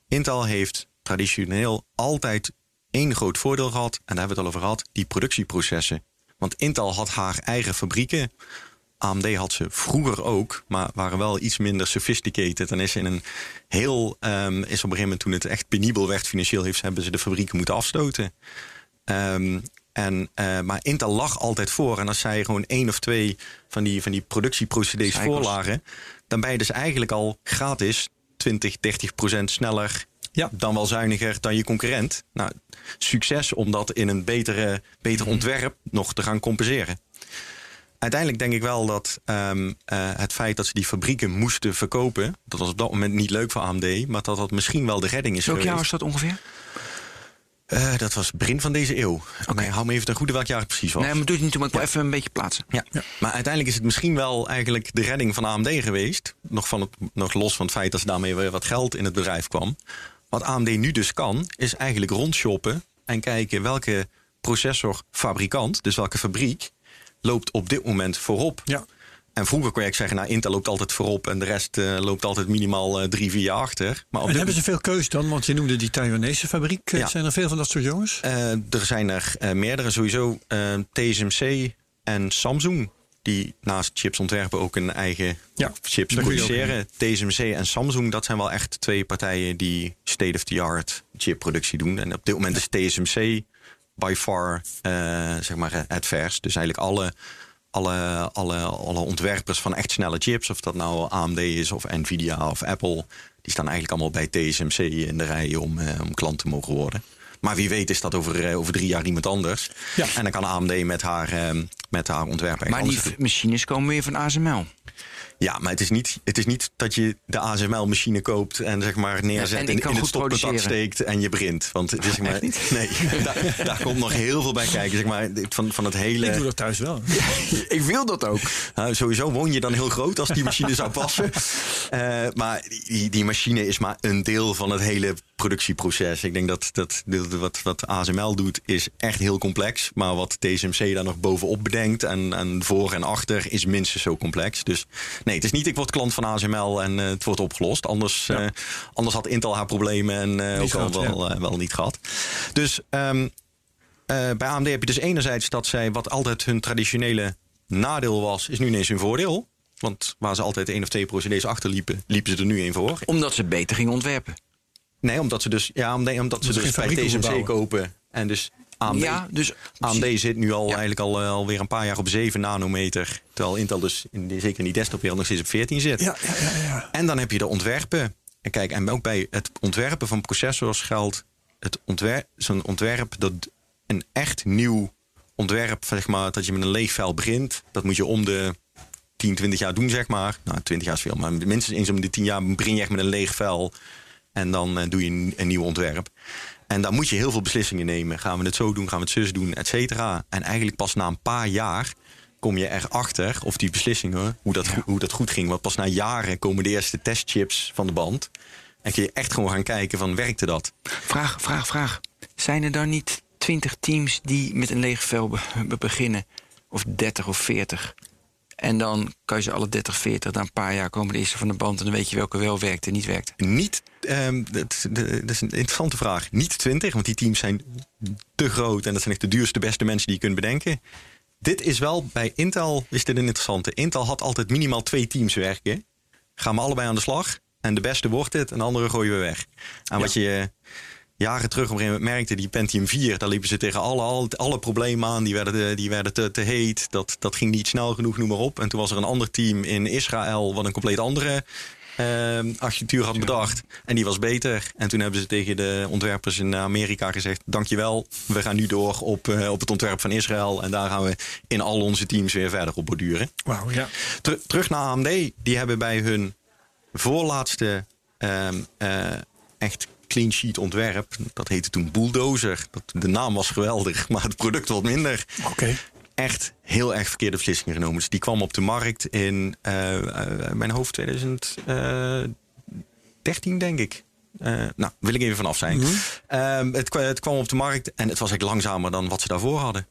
Intel heeft traditioneel altijd één groot voordeel gehad, en daar hebben we het al over gehad, die productieprocessen. Want Intel had haar eigen fabrieken. AMD had ze vroeger ook, maar waren wel iets minder sophisticated. En is in een heel, ehm, is op een gegeven moment toen het echt penibel werd financieel, heeft, hebben ze de fabrieken moeten afstoten. Ehm, en, eh, maar Intel lag altijd voor. En als zij gewoon één of twee van die, van die productieprocedés Cycles. voorlagen, dan ben je dus eigenlijk al gratis 20, 30 procent sneller. Ja. Dan wel zuiniger dan je concurrent. Nou, succes om dat in een betere, beter ontwerp nog te gaan compenseren. Uiteindelijk denk ik wel dat ehm, eh, het feit dat ze die fabrieken moesten verkopen, dat was op dat moment niet leuk voor AMD, maar dat dat misschien wel de redding is Welk jaar was dat ongeveer? Eh, dat was begin van deze eeuw. Oké, hou me even ten goede welk jaar het precies was. Nee, maar doe het niet toe, maar ik wil even een beetje plaatsen. Ja. maar uiteindelijk is het misschien wel eigenlijk de redding van AMD geweest. Nog, van het, nog los van het feit dat ze daarmee weer wat geld in het bedrijf kwam. Wat AMD nu dus kan, is eigenlijk rondshoppen en kijken welke processorfabrikant, dus welke fabriek, loopt op dit moment voorop. Ja. En vroeger kon je zeggen, nou, Intel loopt altijd voorop en de rest eh, loopt altijd minimaal eh, drie, vier jaar achter. Maar op En hebben ze veel keus dan? Want je noemde die Taiwanese fabriek. Eh, Ja. Zijn er veel van dat soort jongens? Er zijn er meerdere, sowieso TSMC en Samsung. Die naast chips ontwerpen ook een eigen Ja, chips produceren. TSMC en Samsung, dat zijn wel echt twee partijen die state-of-the-art chipproductie doen. En op dit moment is TSMC by far eh, zeg maar het vers. Dus eigenlijk alle, alle, alle, alle ontwerpers van echt snelle chips, of dat nou AMD is of Nvidia of Apple, die staan eigenlijk allemaal bij TSMC in de rij om, eh, om klant te mogen worden. Maar wie weet is dat over, eh, over drie jaar iemand anders. Ja. En dan kan AMD met haar, eh, met haar ontwerp echt Maar die machines komen weer van ASML. Ja, maar het is, niet, het is niet dat je de ASML-machine koopt en zeg maar neerzet En in het stopcontact steekt en je begint. Want het is zeg maar, nee, daar, daar komt nog heel veel bij kijken. Zeg maar, van, van het hele. Ik doe dat thuis wel. ik wil dat ook. Nou, sowieso woon je dan heel groot als die machine zou passen. Eh, maar die, die machine is maar een deel van het hele productieproces. Ik denk dat, dat, dat wat, wat ASML doet is echt heel complex. Maar wat TSMC daar nog bovenop bedenkt en, en voor en achter is minstens zo complex. Dus nee, het is niet ik word klant van ASML en eh, het wordt opgelost. Anders, eh, anders had Intel haar problemen en eh, ook al wel, wel niet gehad. Dus ehm, eh, bij AMD heb je dus enerzijds dat zij wat altijd hun traditionele nadeel was, is nu ineens hun voordeel. Want waar ze altijd één of twee procedés achter liepen, liepen ze er nu één voor. Omdat ze beter gingen ontwerpen. Nee, omdat ze dus, ja, omdat, omdat ze dus bij TSMC kopen. En dus AMD, Ja, dus AMD zit nu al Ja. eigenlijk al, eh, alweer een paar jaar op 7 nanometer. Terwijl Intel dus in, zeker in die desktopwereld nog steeds op 14 zit. Ja, ja, ja, ja. En dan heb je de ontwerpen. En kijk, en ook bij het ontwerpen van processors geldt het ontwerp, zo'n ontwerp dat een echt nieuw ontwerp, zeg maar, dat je met een leeg vel begint, dat moet je om de 10, 20 jaar doen, zeg maar. Nou, 20 jaar is veel, maar minstens eens om de 10 jaar begin je echt met een leeg vel. En dan eh, doe je een, een nieuw ontwerp. En daar moet je heel veel beslissingen nemen. Gaan we het zo doen, gaan we het zus doen, et cetera. En eigenlijk pas na een paar jaar kom je erachter of die beslissingen, hoe dat, goed, hoe dat goed ging. Want pas na jaren komen de eerste testchips van de band. En kun je echt gewoon gaan kijken van werkte dat? Vraag, vraag, vraag. Zijn er dan niet 20 teams die met een leeg vel be- beginnen? Of 30 of 40? En dan kan je ze alle 30, 40, na een paar jaar komen de eerste van de band... en dan weet je welke wel werkt en niet werkt. Niet, ehm, dat, dat is een interessante vraag. Niet 20, want die teams zijn te groot en dat zijn echt de duurste, beste mensen die je kunt bedenken. Dit is wel bij Intel is dit een interessante. Intel had altijd minimaal twee teams werken. Gaan we allebei aan de slag. En de beste wordt het en de andere gooien we weg. En wat je jaren terug op een gegeven moment merkte, die Pentium 4, daar liepen ze tegen alle, alle, alle problemen aan. Die werden, eh, die werden te, te heet. Dat, dat ging niet snel genoeg, noem maar op. En toen was er een ander team in Israël, wat een compleet andere eh, architectuur had bedacht. En die was beter. En toen hebben ze tegen de ontwerpers in Amerika gezegd: Dankjewel, we gaan nu door op, eh, op het ontwerp van Israël. En daar gaan we in al onze teams weer verder op borduren. Wauw, ja. Ter- terug naar AMD. Die hebben bij hun voorlaatste ehm, eh, echt clean sheet ontwerp. Dat heette toen Bulldozer. Dat, de naam was geweldig, maar het product wat minder. Oké. Echt heel erg verkeerde beslissingen genomen. Dus die kwam op de markt in eh, eh, mijn hoofd 2013, denk ik. Eh, nou, wil ik even vanaf zijn. Ehm, het, het kwam op de markt en het was echt langzamer dan wat ze daarvoor hadden.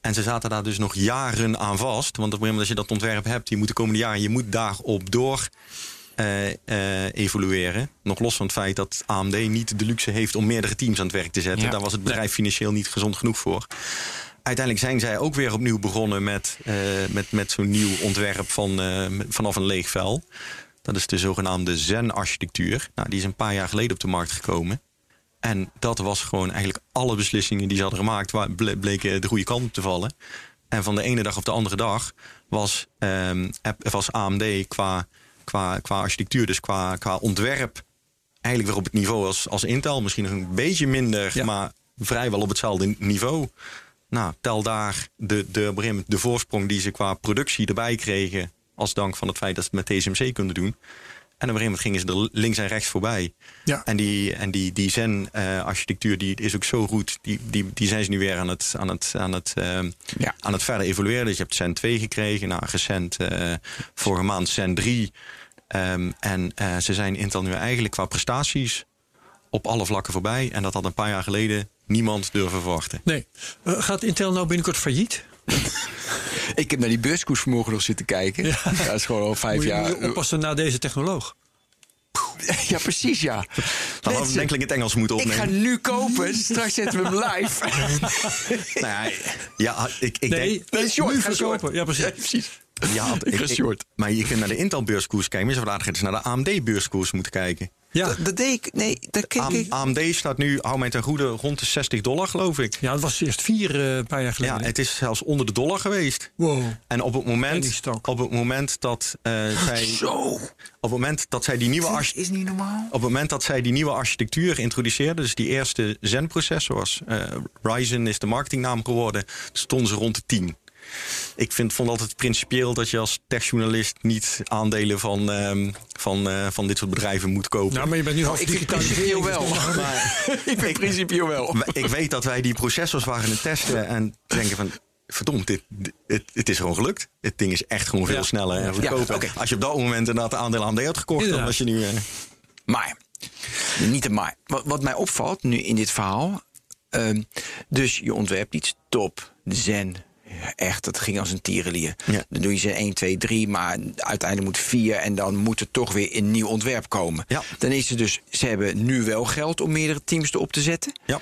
En ze zaten daar dus nog jaren aan vast. Want op het moment dat je dat ontwerp hebt, je moet de komende jaren, je moet daarop door eh, eh, evolueren. Nog los van het feit dat AMD niet de luxe heeft om meerdere teams aan het werk te zetten. Ja. Daar was het bedrijf financieel niet gezond genoeg voor. Uiteindelijk zijn zij ook weer opnieuw begonnen met, eh, met, met zo'n nieuw ontwerp van, vanaf een leeg vel. Dat is de zogenaamde Zen-architectuur. Nou, die is een paar jaar geleden op de markt gekomen. En dat was gewoon eigenlijk alle beslissingen die ze hadden gemaakt, bleken de goede kant op te vallen. En van de ene dag op de andere dag was, ehm, was AMD qua, qua, qua architectuur, dus qua, qua ontwerp, eigenlijk weer op het niveau als, als Intel. Misschien nog een beetje minder, Ja. maar vrijwel op hetzelfde niveau. Nou, tel daar de, de, de voorsprong die ze qua productie erbij kregen. Als dank van het feit dat ze het met TSMC konden doen. En op een gegeven moment gingen ze er links en rechts voorbij. Ja. En die, en die, die Zen-architectuur die is ook zo goed. Die, die, die zijn ze nu weer aan het, aan het, aan het, ehm, Ja. aan het verder evolueren. Dus je hebt Zen 2 gekregen. Nou, recent eh, vorige maand Zen 3. Ehm, en eh, ze zijn Intel nu eigenlijk qua prestaties op alle vlakken voorbij. En dat had een paar jaar geleden niemand durven verwachten. Nee. Eh, gaat Intel nou binnenkort failliet? Ik heb naar die beurskoers vanmorgen nog zitten kijken. Ja. dat is gewoon al vijf Moet je, jaar. moet je oppassen na deze technoloog. Ja, precies, ja. Dan hadden we ik het Engels moeten ik opnemen. ga nu kopen, straks zetten we hem live. Nou ja, ja, ik, ik Nee, denk... Nee, short, nu ga short. verkopen. Ja, precies. Ja, precies. Ja, Ik ga short. maar je kunt naar de Intel-beurskoers kijken. Maar je zou eens naar de AMD-beurskoers moeten kijken. Ja. Dat, dat deed ik. Nee, dat keek ik. AMD staat nu, hou mij ten goede, rond de 60 dollar, geloof ik. ja, het was eerst vier eh, een paar jaar geleden. Ja, het is zelfs onder de dollar geweest. Wow. En op het En moment, op het moment dat eh, zij, Zo. op het moment dat zij die nieuwe Dit arch- is niet normaal. op het moment dat zij die nieuwe architectuur introduceerden, dus die eerste Zen-processors, eh, Ryzen is de marketingnaam geworden, stonden ze rond de 10. Ik vind, vond altijd principieel dat je als techjournalist niet aandelen van, ehm, van, eh, van dit soort bedrijven moet kopen. Nou, maar je bent nu half Ik vind principieel wel. Maar ik vind principieel wel. ik weet dat wij die processors waren aan het testen en denken van. Verdomd, dit, dit- het, het is gewoon gelukt. Het ding is echt gewoon veel Ja. sneller en Ja. Als je op dat moment inderdaad de aandelen AMD had gekocht, dan was je nu... eh, Maar, niet een maar. Wat, wat mij opvalt nu in dit verhaal. ehm, dus je ontwerpt iets top, zen. Echt, dat ging als een tierenlier. Ja. Dan doe je ze 1, 2, 3, maar uiteindelijk moet 4 en dan moet er toch weer een nieuw ontwerp komen. Ja. Dan is het dus, ze hebben nu wel geld om meerdere teams erop te zetten. ja.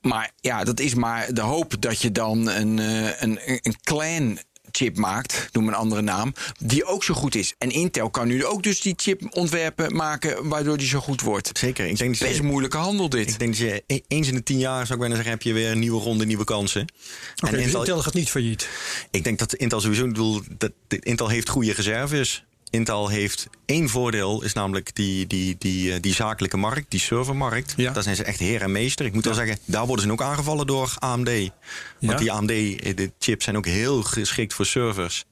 Maar ja, dat is maar de hoop dat je dan een, eh, een, een clan chip maakt, noem een andere naam, die ook zo goed is. En Intel kan nu ook dus die chip ontwerpen maken waardoor die zo goed wordt. Zeker. Ik denk dat Best je, moeilijke handel dit. ik denk dat je e- eens in de tien jaar, zou ik bijna zeggen, heb je weer een nieuwe ronde, nieuwe kansen. Oké, dus Intel gaat niet failliet. Ik denk dat Intel sowieso, ik bedoel, dat de- Intel heeft goede reserves. Intel heeft één voordeel, is namelijk die, die, die, eh, die zakelijke markt, die servermarkt. Ja. Daar zijn ze echt heer en meester. Ik moet wel zeggen, daar worden ze ook aangevallen door AMD. Want Ja. die AMD, eh, zijn ook heel geschikt voor servers.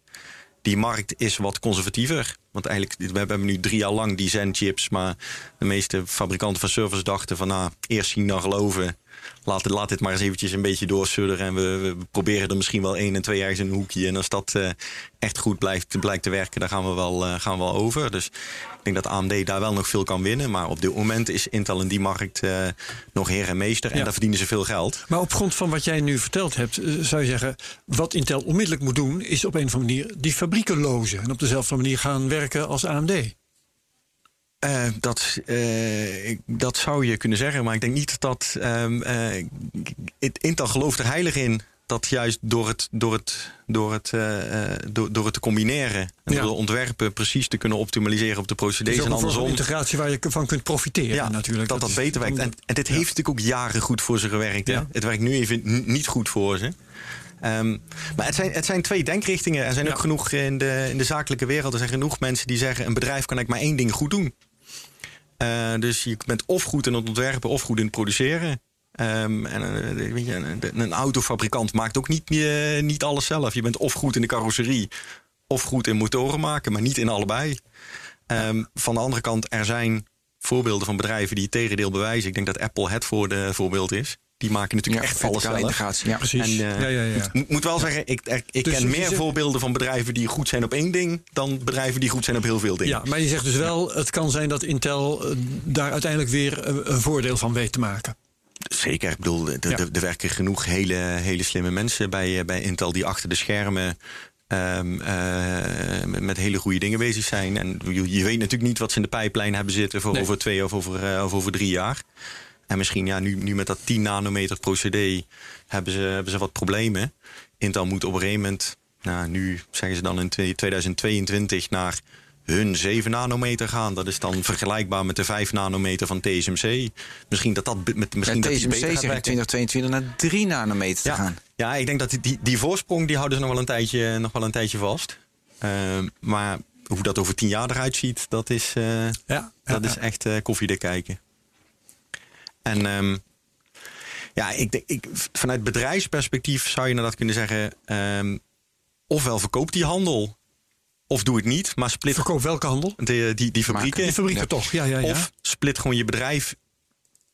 Die markt is wat conservatiever. Want eigenlijk, we hebben nu drie jaar lang die Zen-chips. Maar de meeste fabrikanten van servers dachten van... nou, eerst zien dan geloven. Laat, laat dit maar eens eventjes een beetje doorsudderen. En we, we proberen er misschien wel één en twee jaar in een hoekje. En als dat uh, echt goed blijft, blijkt te werken, dan gaan we, wel, uh, gaan we wel over. Dus ik denk dat AMD daar wel nog veel kan winnen. Maar op dit moment is Intel in die markt uh, nog heer en meester. En ja. daar verdienen ze veel geld. Maar op grond van wat jij nu verteld hebt, zou je zeggen... wat Intel onmiddellijk moet doen, is op een of andere manier die fabrieken lozen. En op dezelfde manier gaan werken als AMD. Uh, dat, uh, dat zou je kunnen zeggen, maar ik denk niet dat. Um, uh, Intel gelooft er heilig in dat juist door het, door het, door het, door, door het te combineren en ja. door ontwerpen precies te kunnen optimaliseren op de procedures en andersom. Een integratie waar je van kunt profiteren, ja, natuurlijk. Dat dat, dat beter werkt. En, en dit ja. heeft natuurlijk ook jaren goed voor ze gewerkt. Het werkt nu even niet goed voor ze. Um, maar het zijn, het zijn twee denkrichtingen. Er zijn ook genoeg in de, in de zakelijke wereld. Er zijn genoeg mensen die zeggen: een bedrijf kan eigenlijk maar één ding goed doen. Uh, dus je bent of goed in het ontwerpen of goed in het produceren. Um, en uh, weet je, een, een, autofabrikant maakt ook niet, uh, niet alles zelf. Je bent of goed in de carrosserie of goed in motoren maken, maar niet in allebei. Um, van de andere kant, er zijn voorbeelden van bedrijven die het tegendeel bewijzen. Ik denk dat Apple het voor de voorbeeld is. Die maken natuurlijk ja, echt alles zelf. integratie. Ja, precies. En, uh, ja, ja, ja. Moet, moet wel zeggen, ik, ik, ik Dus ken meer zegt- voorbeelden van bedrijven die goed zijn op één ding... dan bedrijven die goed zijn op heel veel dingen. Ja, maar je zegt dus wel, het kan zijn dat Intel eh, daar uiteindelijk weer een, een voordeel van weet te maken. Zeker. Ik bedoel, er er werken genoeg hele, hele slimme mensen bij, eh, bij Intel... die achter de schermen ehm, eh, met, hele goede dingen bezig zijn. En je, je weet natuurlijk niet wat ze in de pijplijn hebben zitten... voor Nee. over twee of over, eh, of over drie jaar. En misschien ja, nu, nu met dat 10 nanometer procedé hebben ze, hebben ze wat problemen. Intel moet op een gegeven moment, nou, nu zeggen ze dan in twee- 2022 naar hun 7 nanometer gaan. Dat is dan vergelijkbaar met de 5 nanometer van TSMC. Misschien dat dat met, misschien Met dat TSMC zegt in werken. 2022 naar 3 nanometer te Ja, gaan. ja, ik denk dat die, die, die voorsprong die houden ze nog wel een tijdje, nog wel een tijdje vast. Ehm, maar hoe dat over tien jaar eruit ziet, dat is, eh, Ja, dat ja, is echt eh koffiedik kijken. En ehm, ja, ik, denk- ik, vanuit bedrijfsperspectief zou je inderdaad kunnen zeggen... ehm, ofwel verkoop die handel, of doe het niet. Maar split Verkoop welke handel? de, die, die fabrieken. Die fabrieken Ja. toch, ja, ja, ja. Of split gewoon je bedrijf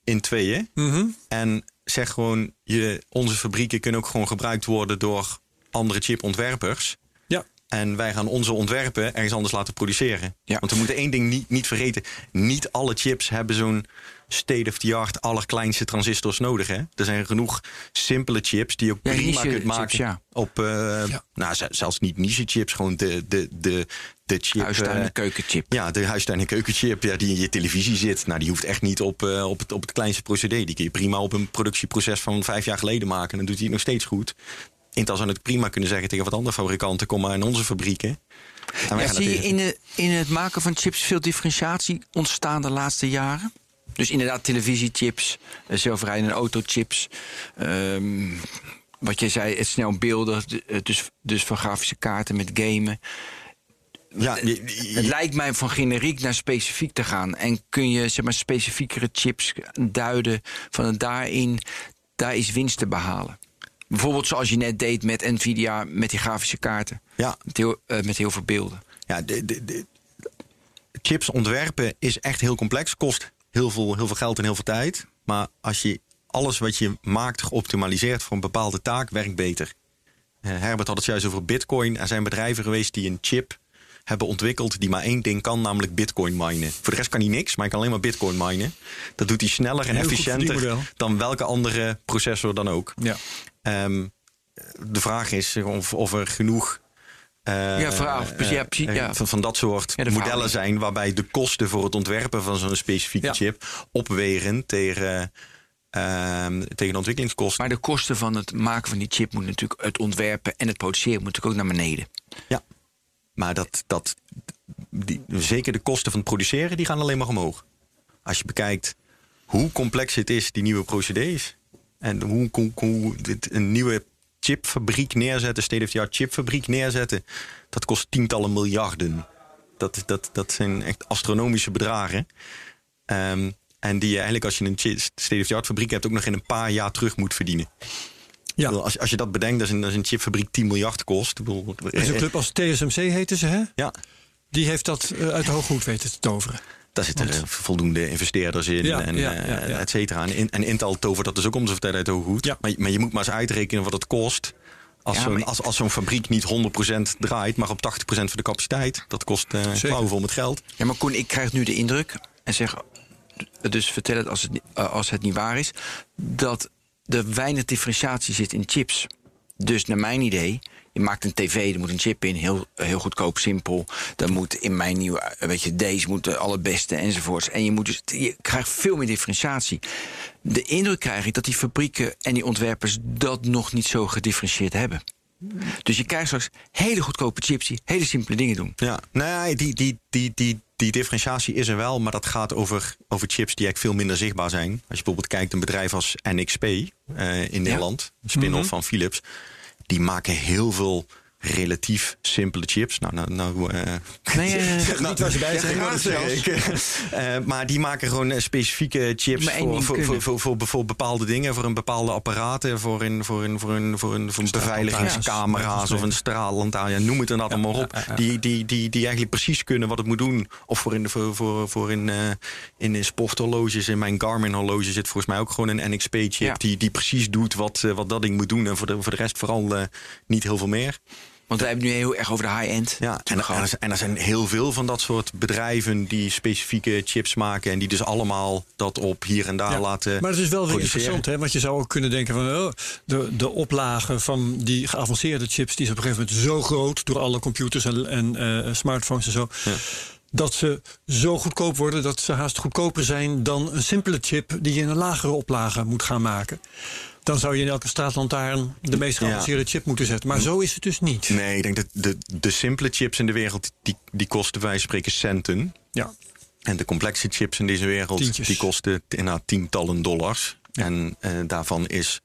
in tweeën. Mhm. En zeg gewoon, je, onze fabrieken kunnen ook gewoon gebruikt worden door andere chipontwerpers. Ja. En wij gaan onze ontwerpen ergens anders laten produceren. Ja. Want we moeten één ding niet, niet vergeten. Niet alle chips hebben zo'n state-of-the-art allerkleinste transistors nodig. Hè? Er zijn genoeg simpele chips die je Ja, prima niche kunt maken. chips, ja. Op, eh, nou, zelfs niet niche chips, gewoon de, de, de, de chip. Huistuin- eh, en keukenchip. ja, de huistuin- en keukenchip ja, die in je televisie zit. Nou, die hoeft echt niet op, eh, op, het, op het kleinste procedé. Die kun je prima op een productieproces van vijf jaar geleden maken. En dan doet hij het nog steeds goed. Intel zou het prima kunnen zeggen tegen wat andere fabrikanten... kom maar in onze fabrieken. Ja, zie je in, de, in het maken van chips veel differentiatie ontstaan de laatste jaren? Dus inderdaad televisiechips, eh, zelfrijdende autochips. ehm, wat je zei, het snel beelden, eh, dus, dus van grafische kaarten met gamen. ja, Het lijkt mij van generiek naar specifiek te gaan. En kun je zeg maar, specifiekere chips duiden van het daarin, daar is winst te behalen. Bijvoorbeeld zoals je net deed met Nvidia, met die grafische kaarten. ja, Met heel, eh, met heel veel beelden. ja de, de, de- chips ontwerpen is echt heel complex. Kost heel veel, heel veel geld en heel veel tijd. Maar als je alles wat je maakt geoptimaliseerd voor een bepaalde taak, werkt beter. Eh, Herbert had het juist over bitcoin. Er zijn bedrijven geweest die een chip hebben ontwikkeld die maar één ding kan, namelijk bitcoin minen. Voor de rest kan hij niks, maar hij kan alleen maar bitcoin minen. Dat doet hij sneller en efficiënter dan welke andere processor dan ook. Ja. Ehm, de vraag is of, of er genoeg eh, Ja, vraag. eh, Ja, precies, eh, ja. Van, van dat soort Ja, modellen zijn waarbij de kosten voor het ontwerpen van zo'n specifieke chip opwegen tegen, ehm, tegen de ontwikkelingskosten. Maar de kosten van het maken van die chip moet natuurlijk het ontwerpen en het produceren moet natuurlijk ook naar beneden. Ja, maar dat, dat, die, zeker de kosten van het produceren die gaan alleen maar omhoog. Als je bekijkt hoe complex het is, die nieuwe procedés. En hoe, hoe, hoe dit- een nieuwe chipfabriek neerzetten, state-of-the-art chipfabriek neerzetten. Dat kost tientallen miljarden. Dat, dat, dat zijn echt astronomische bedragen. Ehm, en die je eigenlijk als je een state-of-the-art fabriek hebt... ook nog in een paar jaar terug moet verdienen. Ja. Als, als je dat bedenkt, dat is een, dat is een chipfabriek 10 miljard kost. Bedoel, is een club als TSMC heten ze, hè? ja, die heeft dat eh, uit de hoge hoed weten te toveren. Daar zitten Want- er voldoende investeerders in Ja, en, ja, eh, ja, ja. et cetera. En, in- en Intel tovert dat dus ook om zijn tijd uit de hoge hoed. Ja. Maar, maar je moet maar eens uitrekenen wat het kost. Als Ja, zo'n maar- als, als zo'n fabriek niet 100% draait, maar op 80% van de capaciteit. Dat kost eh Zeker. klauwenvol met geld. Ja, maar Koen, ik krijg nu de indruk, en zeg, dus vertel het als het, eh, als het niet waar is, dat er weinig differentiatie zit in chips. Dus naar mijn idee, je maakt een tv, er moet een chip in, heel, heel goedkoop, simpel. Dan moet in mijn nieuwe, eh, weet je, deze moet de allerbeste enzovoorts. En je, moet dus, je krijgt veel meer differentiatie. De indruk krijg ik dat die fabrieken en die ontwerpers dat nog niet zo gedifferentieerd hebben. Dus je krijgt straks hele goedkope chips die hele simpele dingen doen. Ja, nou ja, die, die, die, die, die differentiatie is er wel, maar dat gaat over, over chips die eigenlijk veel minder zichtbaar zijn. Als je bijvoorbeeld kijkt een bedrijf als NXP eh, in Nederland, een spin-off Mhm. van Philips, die maken heel veel relatief simpele chips. Nou, nou, nou eh, Nee, eh, Zeg niet waar ze bij zijn. Ja, maar. Eh, maar die maken gewoon specifieke chips voor, voor, voor, voor, bepaalde dingen. Voor een bepaalde apparaten. Voor een, voor een, voor een, voor een, voor een beveiligingscamera's of een straallantaarn. Ja, noem het dan allemaal maar op. Die, die, die, die eigenlijk precies kunnen wat het moet doen. Of voor in, voor, voor, voor in, in sporthorloges. In mijn Garmin horloge zit volgens mij ook gewoon een NXP chip. Ja. Die, die precies doet wat, wat dat ding moet doen. En voor de, voor de rest vooral niet heel veel meer. Want wij hebben nu heel erg over de high-end. Ja, en, en, er, zijn- en er zijn heel veel van dat soort bedrijven die specifieke chips maken. En die dus allemaal dat op hier en daar Ja, laten. Maar het is wel weer produceren. interessant, hè? want je zou ook kunnen denken van oh, de, de oplage van die geavanceerde chips, die is op een gegeven moment zo groot door alle computers en, en eh, smartphones en zo. Dat ze zo goedkoop worden dat ze haast goedkoper zijn dan een simpele chip die je in een lagere oplage moet gaan maken. Dan zou je in elke straatlantaarn de meest geavanceerde chip moeten zetten. Maar zo is het dus niet. Nee, ik denk dat de, de simpele chips in de wereld, die, die kosten wij spreken centen. Ja. En de complexe chips in deze wereld, Tientjes. die kosten inderdaad tientallen dollars. En eh, daarvan is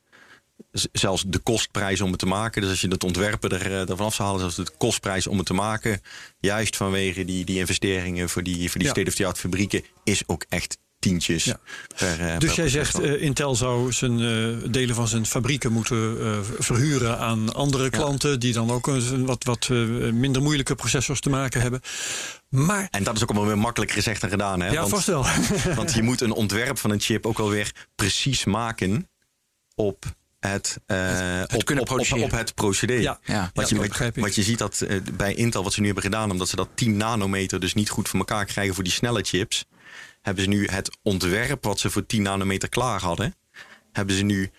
zelfs de kostprijs om het te maken. Dus als je het ontwerpen er, eh, ervan af zou halen, zelfs de kostprijs om het te maken. Juist vanwege die, die investeringen voor die, voor die Ja. state-of-the-art fabrieken, is ook echt tientjes. Ja. Per, eh, Dus per jij zegt, eh, Intel zou zijn eh, delen van zijn fabrieken moeten eh, verhuren aan andere klanten, die dan ook een wat, wat eh, minder moeilijke processors te maken hebben. Maar En dat is ook allemaal weer makkelijker gezegd dan gedaan. Hè? ja, want, vast wel. want je moet een ontwerp van een chip ook alweer precies maken op het, eh, het op, kunnen op, op, produceren. op het procedé. Ja. Ja. Wat, Ja, je, wat je ziet dat bij Intel, wat ze nu hebben gedaan, omdat ze dat 10 nanometer dus niet goed voor elkaar krijgen voor die snelle chips, hebben ze nu het ontwerp wat ze voor 10 nanometer klaar hadden, hebben ze nu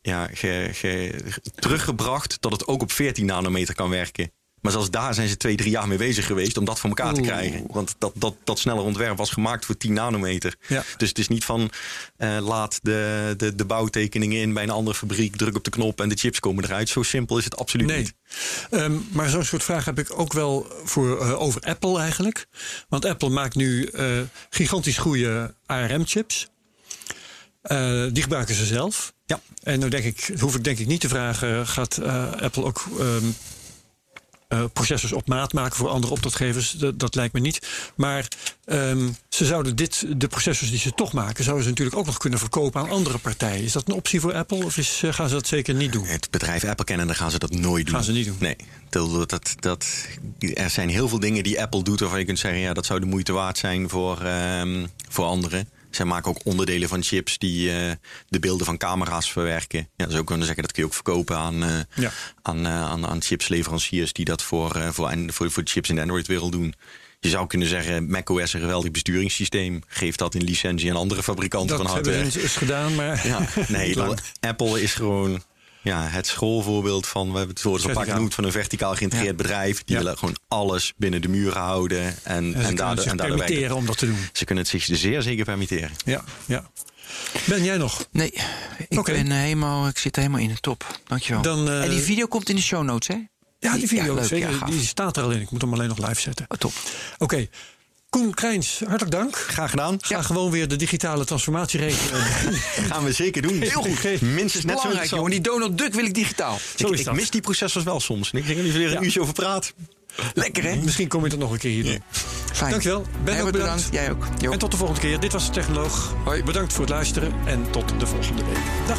ja, ge, ge- teruggebracht dat het ook op 14 nanometer kan werken. Maar zelfs daar zijn ze twee, drie jaar mee bezig geweest om dat voor elkaar te krijgen. Want dat, dat, dat snelle ontwerp was gemaakt voor 10 nanometer. Ja. Dus het is niet van eh, laat de, de, de bouwtekeningen in bij een andere fabriek, druk op de knop en de chips komen eruit. Zo simpel is het absoluut Nee. niet. Ehm, maar zo'n soort vraag heb ik ook wel voor, eh, over Apple eigenlijk. Want Apple maakt nu eh, gigantisch goede ARM-chips. Die gebruiken ze zelf. Ja. En nu denk ik, hoef ik denk ik niet te vragen, gaat Apple ook ehm, eh, processors op maat maken voor andere opdrachtgevers? Dat, dat lijkt me niet. Maar ehm, ze zouden dit, de processors die ze toch maken, zouden ze natuurlijk ook nog kunnen verkopen aan andere partijen. Is dat een optie voor Apple of is, eh, gaan ze dat zeker niet doen? Het bedrijf Apple kennen, dan gaan ze dat nooit doen. Gaan ze niet doen. Nee. Dat, dat, dat, er zijn heel veel dingen die Apple doet waarvan je kunt zeggen, ja, dat zou de moeite waard zijn voor, ehm, voor anderen. Zij maken ook onderdelen van chips die eh, de beelden van camera's verwerken. Ja, dat zou kunnen zeggen, dat kun je ook verkopen aan, eh, Ja. aan, eh, aan, aan chipsleveranciers die dat voor, voor, voor, voor chips in de Android-wereld doen. Je zou kunnen zeggen, macOS is een geweldig besturingssysteem. Geef dat in licentie aan andere fabrikanten Dat van hebben hardware. ze eens gedaan, maar Ja, nee, dat- Apple is gewoon ja, het schoolvoorbeeld van, we hebben het woord al vaak Verticaal. genoemd, van een verticaal geïntegreerd bedrijf. Die Ja. willen gewoon alles binnen de muur houden. En, en en, ze kunnen daardoor, zich en daardoor werken. permitteren om dat te doen. Ze kunnen het zich zeer zeker permitteren. Ja, ja. Ben jij nog? Nee, ik, ben helemaal, ik zit helemaal in de top. Dankjewel. Dan, eh, en die video komt in de show notes, hè? Ja, die video, leuk, zeker, die staat er al in. Ik moet hem alleen nog live zetten. Oh, top. Oké. Koen Krijns, hartelijk dank. Graag gedaan. Ga gewoon weer de digitale transformatie regelen. Gaan we zeker doen. Heel goed. Minstens net zo Belangrijk, jongen. Die Donald Duck wil ik digitaal. Zo ik, is ik dat. mis die processors wel soms. Ik denk dat je er Ja. een uurtje over praat. Lekker, hè? Misschien kom je er nog een keer hier doen. Fijn. Dankjewel. Ben ook Herbert, bedankt. Jij ook. Jo. En tot de volgende keer. Dit was de Technoloog. Hoi. Bedankt voor het luisteren en tot de volgende week. Dag.